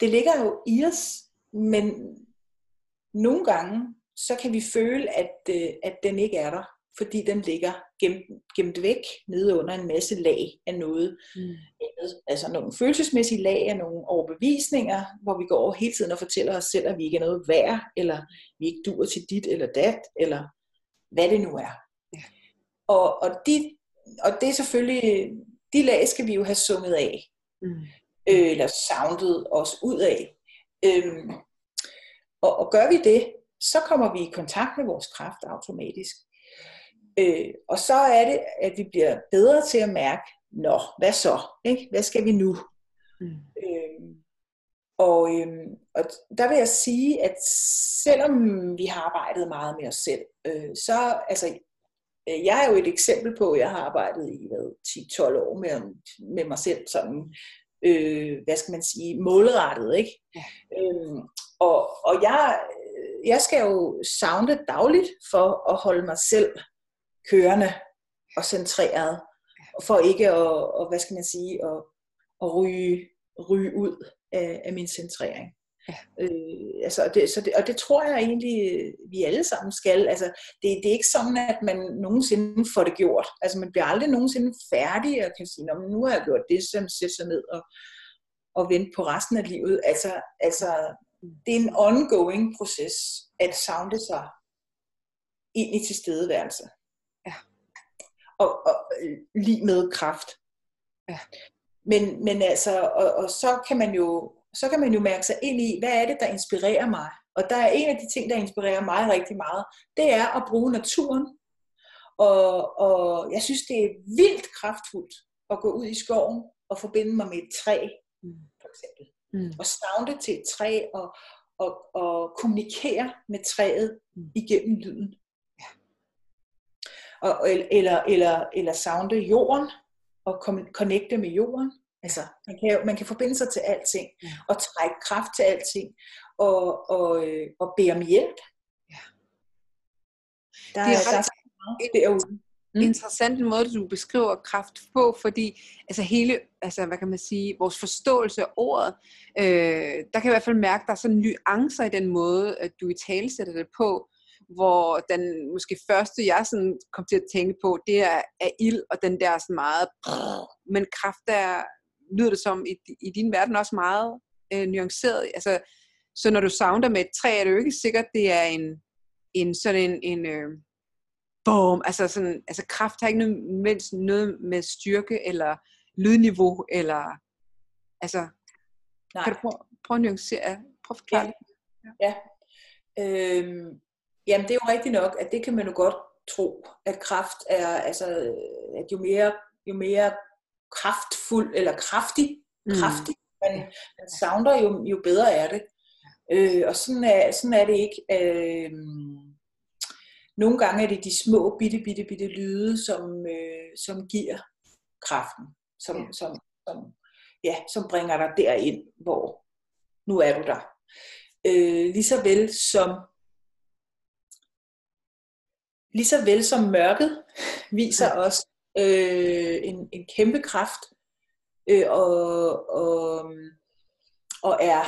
det ligger jo i os, men nogle gange, så kan vi føle, at, øh, at den ikke er der, fordi den ligger gemt, gemt væk nede under en masse lag af noget. Mm. Altså nogle følelsesmæssige lag af nogle overbevisninger, hvor vi går hele tiden og fortæller os selv, at vi ikke er noget værd, eller vi ikke duer til dit eller dat, eller hvad det nu er. Ja. Og, og, de, og det er selvfølgelig, de lag skal vi jo have sunget af, Mm. øh, eller soundet os ud af. Øhm, og, og gør vi det, så kommer vi i kontakt med vores kraft automatisk. Øh, og så er det, at vi bliver bedre til at mærke, nå, hvad så? Ikke? Hvad skal vi nu? Mm. Øhm, og, øhm, og der vil jeg sige, at selvom vi har arbejdet meget med os selv, øh, så altså, øh, jeg er jo et eksempel på, at jeg har arbejdet i hvad, 10-12 år med, med mig selv, sådan, øh, hvad skal man sige, målrettet, ikke? Ja. Øhm, og, og jeg, øh, jeg skal jo sounde dagligt for at holde mig selv kørende og centreret, og for ikke at, og, hvad skal man sige, at, at ryge, ryge ud af, af min centrering. Ja. Øh, altså, det, så det, og det tror jeg egentlig, vi alle sammen skal. Altså, det, det er ikke sådan, at man nogensinde får det gjort. Altså, man bliver aldrig nogensinde færdig og kan sige, "Nå, nu har jeg gjort det, så sætte sig ned og, og vente på resten af livet. Altså, altså, det er en ongoing proces at sounde sig ind i tilstedeværelse. Og, og øh, lige med kraft. Ja. Men, men altså, og, og så kan man jo så kan man jo mærke sig ind i, hvad er det, der inspirerer mig? Og der er en af de ting, der inspirerer mig rigtig meget, det er at bruge naturen. Og, og jeg synes, det er vildt kraftfuldt at gå ud i skoven og forbinde mig med et træ, Mm. for eksempel. Mm. Og sounde til et træ og, og, og kommunikere med træet Mm. igennem lyden. Og, eller, eller, eller sounde jorden og connecte med jorden. Altså, man kan, man kan forbinde sig til alting, Ja. og trække kraft til alting, og, og, øh, og bede om hjælp. Ja. Der, Det er er, der er ret meget derude. Mm. Interessant måde, du beskriver kraft på, fordi altså hele, altså hvad kan man sige, vores forståelse af ordet, øh, der kan jeg i hvert fald mærke, der er sådan nuancer i den måde, at du i tale sætter det på, hvor den måske første, jeg sådan kom til at tænke på, det er, er ild, og den der sådan meget, men kraft er, lyder det som, i, i din verden også meget øh, nuanceret. Altså, så når du sounder med et træ, er det jo ikke sikkert, det er en, en sådan en, en øh, boom, altså sådan, altså kraft har ikke nødvendigvis noget med styrke eller lydniveau, eller, altså, Nej. kan du prøve, prøve at nuancere, prøve at forklare Ja. det? Ja. Øhm, jamen, det er jo rigtigt nok, at det kan man jo godt tro, at kraft er, altså, at jo mere, jo mere kraftfuld, eller kraftig, Mm. kraftig man, man sounder, jo, jo bedre er det. Øh, og sådan er, sådan er det ikke. Øh, nogle gange er det de små, bitte, bitte, bitte lyde, som, øh, som giver kraften, som, Ja. som, som, ja, som bringer dig derind, hvor nu er du der. Øh, lige så vel som lige så vel som mørket viser Ja. os øh, en, en kæmpe kraft øh, og, og, og er,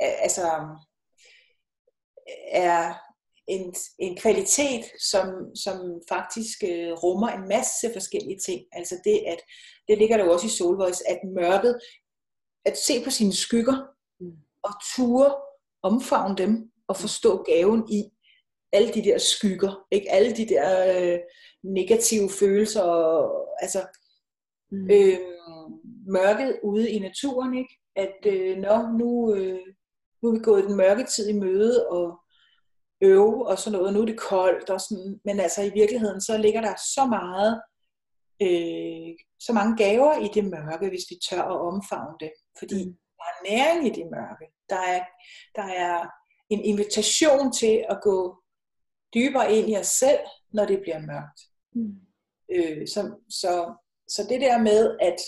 altså er en, en kvalitet, som, som faktisk øh, rummer en masse forskellige ting. Altså det, at det ligger der jo også i Solvoice, at mørket, at se på sine skygger Mm. og ture omfavne dem og forstå gaven i alle de der skygger, ikke alle de der øh, negative følelser, og, altså Mm. øh, mørket ude i naturen, ikke? At øh, nå, nu, øh, nu er vi gået den mørke tid i møde og øve og sådan noget, nu er det koldt og sådan, men altså i virkeligheden så ligger der så meget, øh, så mange gaver i det mørke, hvis vi tør at omfavne det, fordi Mm. der er næring i det mørke. Der er, der er en invitation til at gå dybere ind i os selv, når det bliver mørkt. Mm. Øh, så, så, så det der med, at,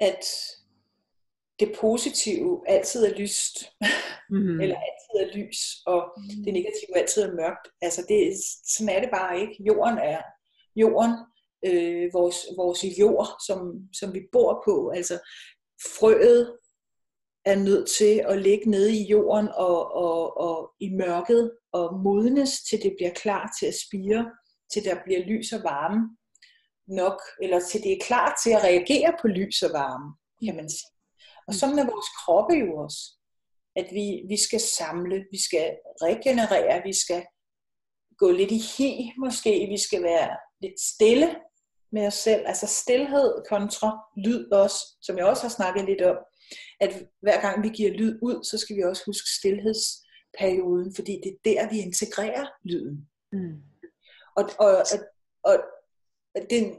at det positive altid er lyst, Mm. <laughs> eller altid er lys, og det negative altid er mørkt. Altså det, sådan er det bare ikke. Jorden er jorden, øh, vores, vores jord, som, som vi bor på. Altså frøet er nødt til at ligge nede i jorden og, og, og i mørket og modnes, til det bliver klar til at spire, til der bliver lys og varme nok, eller til det er klar til at reagere på lys og varme, kan man sige. Og sådan er vores kroppe jo også. At vi, vi skal samle, vi skal regenerere, vi skal gå lidt i hi måske, vi skal være lidt stille med os selv. Altså stillhed kontra lyd også, som jeg også har snakket lidt om. At hver gang vi giver lyd ud, så skal vi også huske stillhedsperioden, fordi det er der, vi integrerer lyden. Mm. Og, og, og, og det,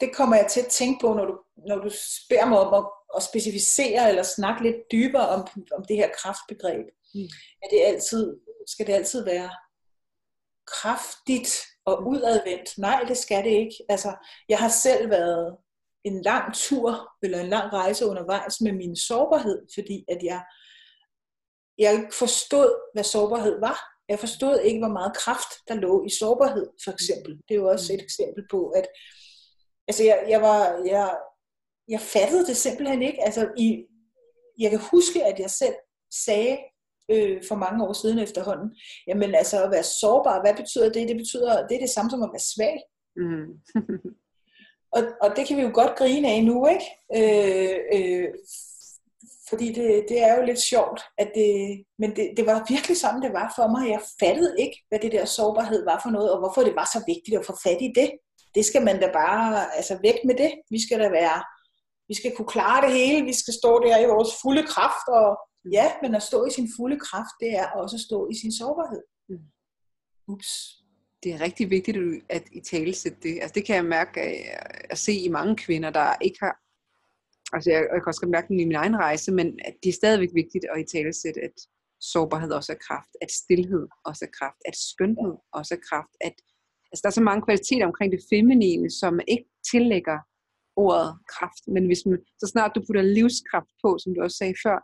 det kommer jeg til at tænke på, når du, når du spørger mig om at, at specificere eller snakke lidt dybere om, om det her kraftbegreb. Mm. Er det altid, skal det altid være kraftigt og udadvendt? Nej, det skal det ikke. Altså, jeg har selv været en lang tur eller en lang rejse undervejs med min sårbarhed, fordi at jeg, jeg ikke forstod, hvad sårbarhed var. Jeg forstod ikke, hvor meget kraft der lå i sårbarhed, for eksempel. Det er jo også et eksempel på, at altså jeg, jeg var, jeg, jeg fattede det simpelthen ikke. Altså i, jeg kan huske, at jeg selv sagde øh, for mange år siden efterhånden, jamen altså at være sårbar, hvad betyder det? Det betyder, det er det samme som at være svag. Mm. <laughs> Og, og det kan vi jo godt grine af nu, ikke? Øh, øh, fordi det, det er jo lidt sjovt, at det, men det, det var virkelig sådan, det var for mig. Jeg fattede ikke, hvad det der sårbarhed var for noget, og hvorfor det var så vigtigt at få fat i det. Det skal man da bare, altså væk med det. Vi skal da være, vi skal kunne klare det hele, vi skal stå der i vores fulde kraft, og ja, men at stå i sin fulde kraft, det er også at stå i sin sårbarhed. Mm. Ups. Det er rigtig vigtigt at i tale sætte det. Altså det kan jeg mærke at se i mange kvinder, der ikke har altså jeg, jeg kan også mærke det i min egen rejse, men at det er stadigvæk vigtigt at i tale sætte, at sårbarhed også er kraft, at stillhed også er kraft, at skønhed også er kraft, at altså der er så mange kvaliteter omkring det feminine, som man ikke tillægger ordet kraft, men hvis man, så snart du putter livskraft på, som du også sagde før,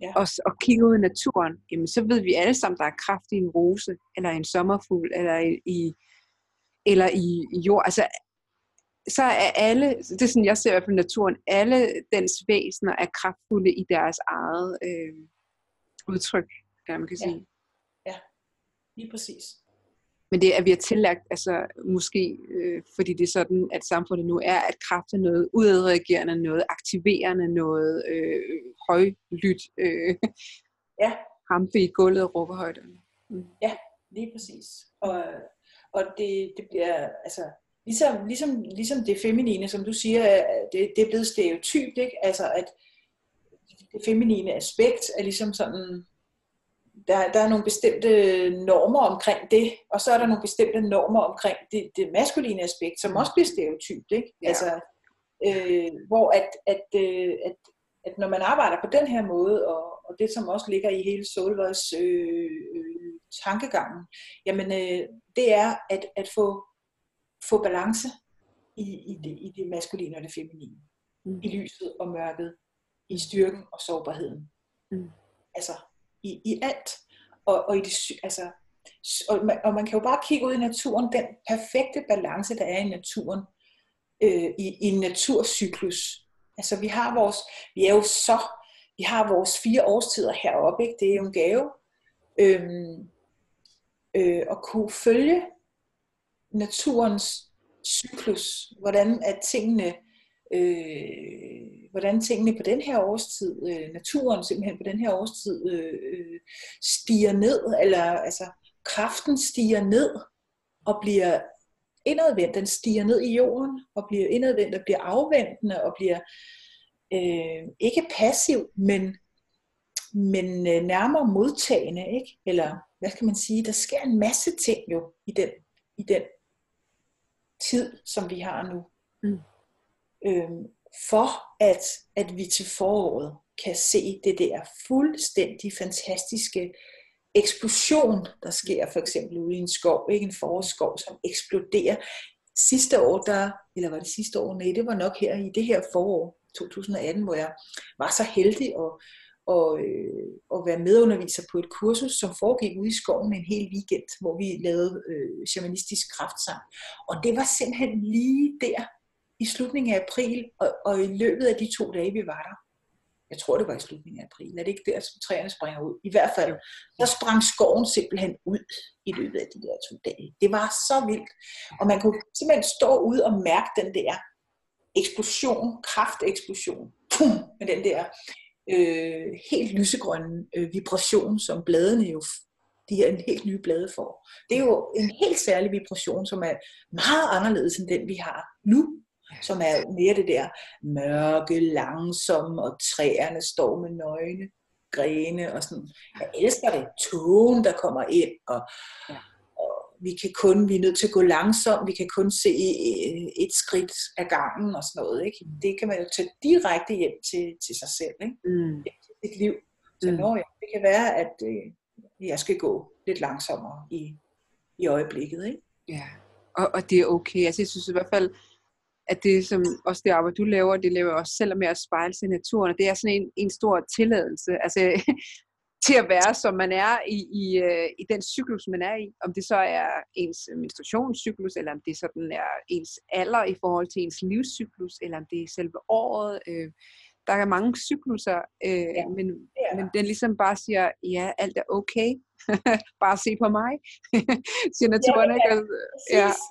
Ja. og, og kigger ud i naturen, jamen så ved vi alle sammen, der er kraft i en rose, eller en sommerfugl, eller i, eller i, i jord. Altså så er alle, det er sådan, jeg ser i hvert fald naturen, alle dens væsener er kraftfulde i deres eget øh, udtryk, kan man kan Ja. sige. Lige præcis. Men det er, at vi har tillagt, altså måske, øh, fordi det er sådan, at samfundet nu er, at kraft er noget udadreagerende, noget aktiverende, noget øh, højlydt, øh, Ja. rampe i gulvet og råbe højt. Lige præcis. Og, og det, det bliver, altså, ligesom, ligesom, ligesom det feminine, som du siger, er- det, det er blevet stereotypt, ikke? Altså, at det feminine aspekt er ligesom sådan der, der er nogle bestemte normer omkring det, og så er der nogle bestemte normer omkring det, det maskuline aspekt, som også bliver stereotypt. Ikke? Ja. Altså, øh, hvor at, at, øh, at, at når man arbejder på den her måde, og, og det som også ligger i hele Solvejs øh, øh, tankegangen, jamen øh, det er at, at få, få balance i, i, det, i det maskuline og det feminine. Mm. I lyset og mørket, i styrken og sårbarheden. Mm. Altså i, i alt. Og, og, i det, altså, og, man, og man kan jo bare kigge ud i naturen, den perfekte balance, der er i naturen, øh, i, i en naturcyklus. Altså vi har vores, vi er jo så, vi har vores fire årstider heroppe, ikke? det er jo en gave. Øhm, øh, at kunne følge naturens cyklus, hvordan at tingene, øh, hvordan tingene på den her årstid, øh, naturen simpelthen på den her årstid øh, øh, stiger ned, eller altså kraften stiger ned og bliver indadvendt, den stiger ned i jorden og bliver indadvendt og bliver afventende og bliver øh, ikke passiv, men, men øh, nærmere modtagende, ikke? Eller hvad skal man sige, der sker en masse ting jo i den, i den tid, som vi har nu. Mm. Øhm, for at, at vi til foråret kan se det der fuldstændig fantastiske eksplosion, der sker for eksempel ude i en skov, ikke en forårsskov, som eksploderer. Sidste år, der, eller var det sidste år? Nej, det var nok her i det her forår, 2018, hvor jeg var så heldig at, og, øh, at være medunderviser på et kursus, som foregik ude i skoven en hel weekend, hvor vi lavede øh, shamanistisk kraftsang. Og det var simpelthen lige der i slutningen af april, og, og i løbet af de to dage, vi var der. Jeg tror, det var i slutningen af april. Er det ikke der, som træerne springer ud? I hvert fald, der sprang skoven simpelthen ud i løbet af de der to dage. Det var så vildt. Og man kunne simpelthen stå ud og mærke den der eksplosion, krafteksplosion, pum, med den der øh, helt lysegrønne øh, vibration, som bladene jo, de her helt nye blade får. Det er jo en helt særlig vibration, som er meget anderledes end den, vi har nu, som er mere det der mørke, langsomme, og træerne står med nøgne grene og sådan. Jeg elsker det. Togen, der kommer ind, og, Ja. og vi kan kun, vi er nødt til at gå langsomt, vi kan kun se øh, et skridt af gangen og sådan noget. Ikke? Det kan man jo tage direkte hjem til, til sig selv, ikke? Mm. til sit liv. Så Mm. mm. når jeg, det kan være, at øh, jeg skal gå lidt langsommere i, i øjeblikket. Ikke? Ja, og, og det er okay. Altså, jeg synes i hvert fald, at det som også det arbejde, du laver, det laver også selv med at spejle sig i naturen, og det er sådan en, en stor tilladelse, altså <laughs> til at være, som man er i, i, øh, i den cyklus, man er i. Om det så er ens menstruationscyklus, eller om det sådan er ens alder i forhold til ens livscyklus, eller om det er selve året. Øh, der er mange cykluser, øh, ja, men, Ja. men den ligesom bare siger, ja, alt er okay. <laughs> bare se på mig, <laughs> siger naturen. Ja, ikke? ja. Og- Ja, Præcis.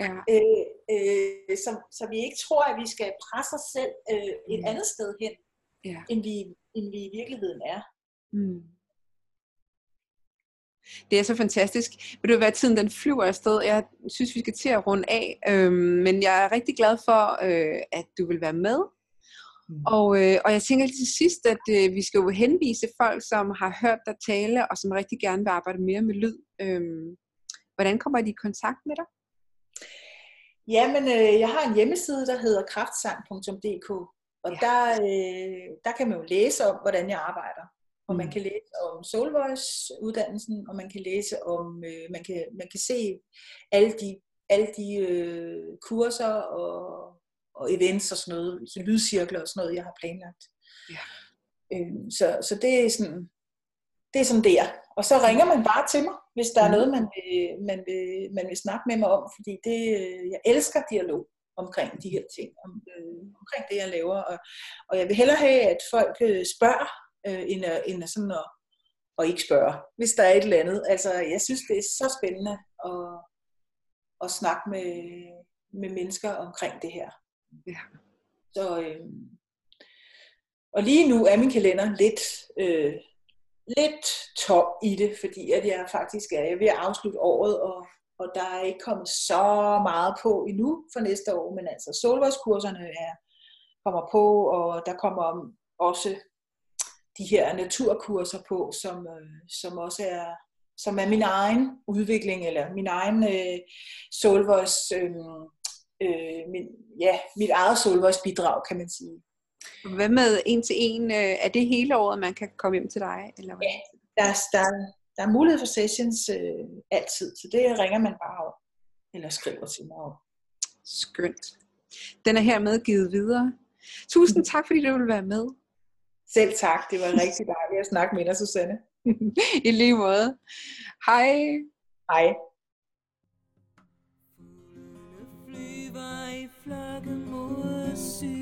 Ja. Øh, øh, så, så vi ikke tror, at vi skal presse os selv øh, et Mm. andet sted hen, Ja. end vi, end vi i virkeligheden er. Mm. Det er så fantastisk. Vil du hvad, tiden den flyver afsted. Jeg synes, vi skal til at runde af. Øhm, men jeg er rigtig glad for, øh, at du vil være med. Mm. Og, øh, og jeg tænker til sidst, at øh, vi skal jo henvise folk, som har hørt dig tale, og som rigtig gerne vil arbejde mere med lyd. Øhm, hvordan kommer de i kontakt med dig? Jamen, øh, jeg har en hjemmeside, der hedder kraftsang.dk, og Ja. der, øh, der kan man jo læse om, hvordan jeg arbejder. Og man Mm. kan læse om Soul Voice uddannelsen, og man kan læse om, øh, man, kan, man kan se alle de, alle de øh, kurser og, og events og sådan noget, så lydcirkler og sådan noget, jeg har planlagt. Ja. Øh, så, så det er sådan, det er sådan der. Og så ringer man bare til mig, hvis der er Mm. noget, man vil, man, vil, man vil snakke med mig om, fordi det, øh, jeg elsker dialog omkring de her ting, om, øh, omkring det, jeg laver. Og, og jeg vil hellere have, at folk øh, spørger, øh, end, at, end at sådan at, og ikke spørge, hvis der er et eller andet. Altså, jeg synes, det er så spændende at, at snakke med, med mennesker omkring det her. Ja. Så, øh, og lige nu er min kalender lidt, øh, lidt tom i det, fordi at jeg faktisk er ved at afslutte året, og, og der er ikke kommet så meget på endnu for næste år, men altså solvejskurserne er, kommer på, og der kommer også de her naturkurser på, som, øh, som også er, som er min egen udvikling, eller min egen øh, soul øh, øh, min, ja, mit eget soul bidrag, kan man sige. Hvad med en til en? Er det hele året, man kan komme hjem til dig? Eller hvad? Ja. Der, er- der, er- der er mulighed for sessions øh, altid, så det ringer man bare om, eller skriver til mig om. Skønt. Den er hermed givet videre. Tusind tak, fordi du ville være med. Selv tak, det var rigtig dejligt at snakke med dig, Susanne. <laughs> I lige måde. Hej. Hej. flyver i flokke mod syd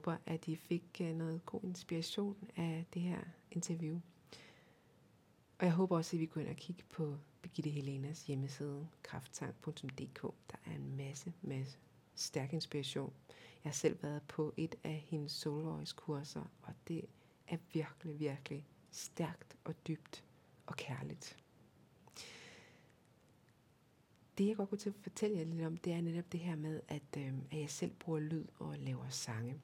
håber, at I fik øh, noget god inspiration af det her interview. Og jeg håber også, at vi går ind og kigge på Birgitte Helenas hjemmeside, krafttang.dk. Der er en masse, masse stærk inspiration. Jeg har selv været på et af hendes Soul Voice kurser, og det er virkelig, virkelig stærkt og dybt og kærligt. Det jeg godt kunne til at fortælle jer lidt om, det er netop det her med, at, øh, at jeg selv bruger lyd og laver sange.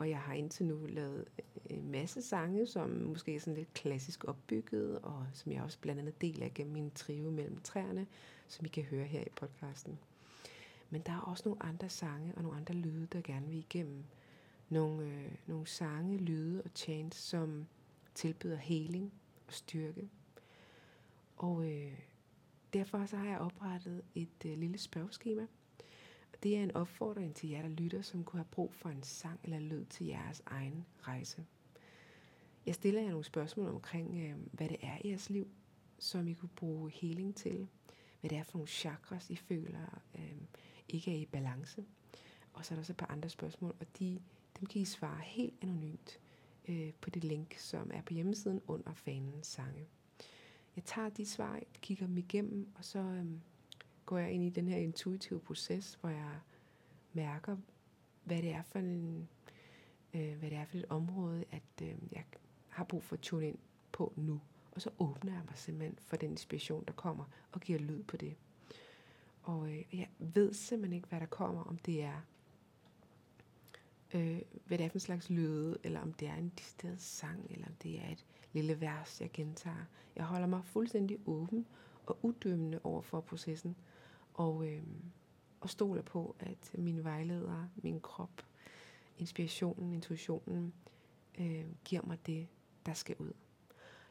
Og jeg har indtil nu lavet øh, en masse sange, som måske er sådan lidt klassisk opbygget, og som jeg også blandt andet deler gennem min trio mellem træerne, som I kan høre her i podcasten. Men der er også nogle andre sange og nogle andre lyde, der gerne vil igennem. Nogle, øh, nogle sange, lyde og chants, som tilbyder heling og styrke. Og øh, derfor så har jeg oprettet et øh, lille spørgeskema. Det er en opfordring til jer, der lytter, som kunne have brug for en sang eller lyd til jeres egen rejse. Jeg stiller jer nogle spørgsmål omkring, øh, hvad det er i jeres liv, som I kunne bruge healing til. Hvad det er for nogle chakras, I føler øh, ikke er i balance. Og så er der også et par andre spørgsmål, og de, dem kan I svare helt anonymt øh, på det link, som er på hjemmesiden under fanen sange. Jeg tager de svar, kigger dem igennem, og så øh, går jeg ind i den her intuitive proces, hvor jeg mærker, hvad det er for en, øh, hvad det er for et område, at øh, jeg har brug for at tune ind på nu. Og så åbner jeg mig simpelthen for den inspiration, der kommer, og giver lyd på det. Og øh, jeg ved simpelthen ikke, hvad der kommer, om det er, øh, hvad det er for en slags lyde, eller om det er en distilleret sang, eller om det er et lille vers, jeg gentager. Jeg holder mig fuldstændig åben og uddømmende over for processen, og, øh, og stoler på, at mine vejledere, min krop, inspirationen, intuitionen, øh, giver mig det, der skal ud.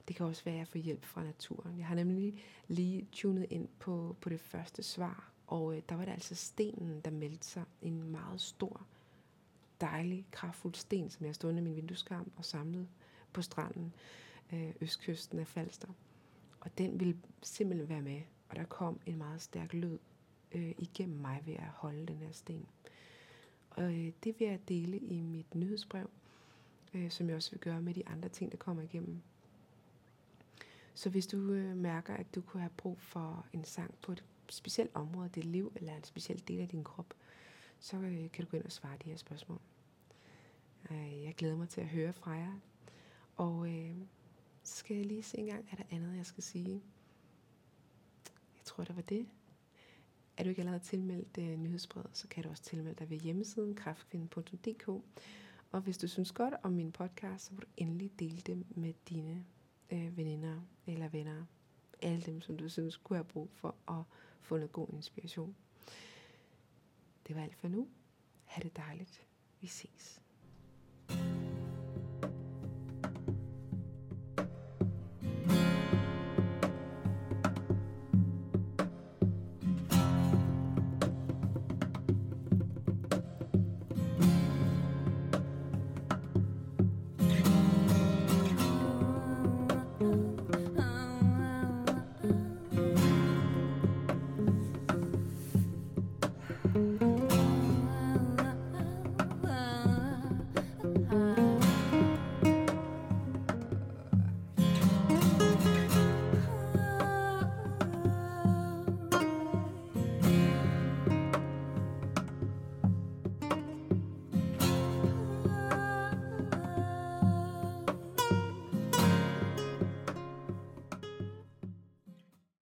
Det kan også være, at jeg får hjælp fra naturen. Jeg har nemlig lige tunet ind på, på det første svar, og øh, der var det altså stenen, der meldte sig. En meget stor, dejlig, kraftfuld sten, som jeg stod i min vindueskarm og samlede på stranden, øh, østkysten af Falster. Og den ville simpelthen være med, og der kom en meget stærk lyd øh, igennem mig ved at holde den her sten. Og øh, det vil jeg dele i mit nyhedsbrev, øh, som jeg også vil gøre med de andre ting, der kommer igennem. Så hvis du øh, mærker, at du kunne have brug for en sang på et specielt område af dit liv, eller en speciel del af din krop, så øh, kan du gå ind og svare de her spørgsmål. Øh, jeg glæder mig til at høre fra jer. Og øh, så skal jeg lige se engang, er der andet, jeg skal sige? Jeg tror, det var det. Er du ikke allerede tilmeldt øh, nyhedsbrevet, så kan du også tilmelde dig ved hjemmesiden kraftkvinden.dk. Og hvis du synes godt om min podcast, så må du endelig dele det med dine øh, veninder eller venner. Alle dem, som du synes kunne have brug for at få noget god inspiration. Det var alt for nu. Ha' det dejligt. Vi ses.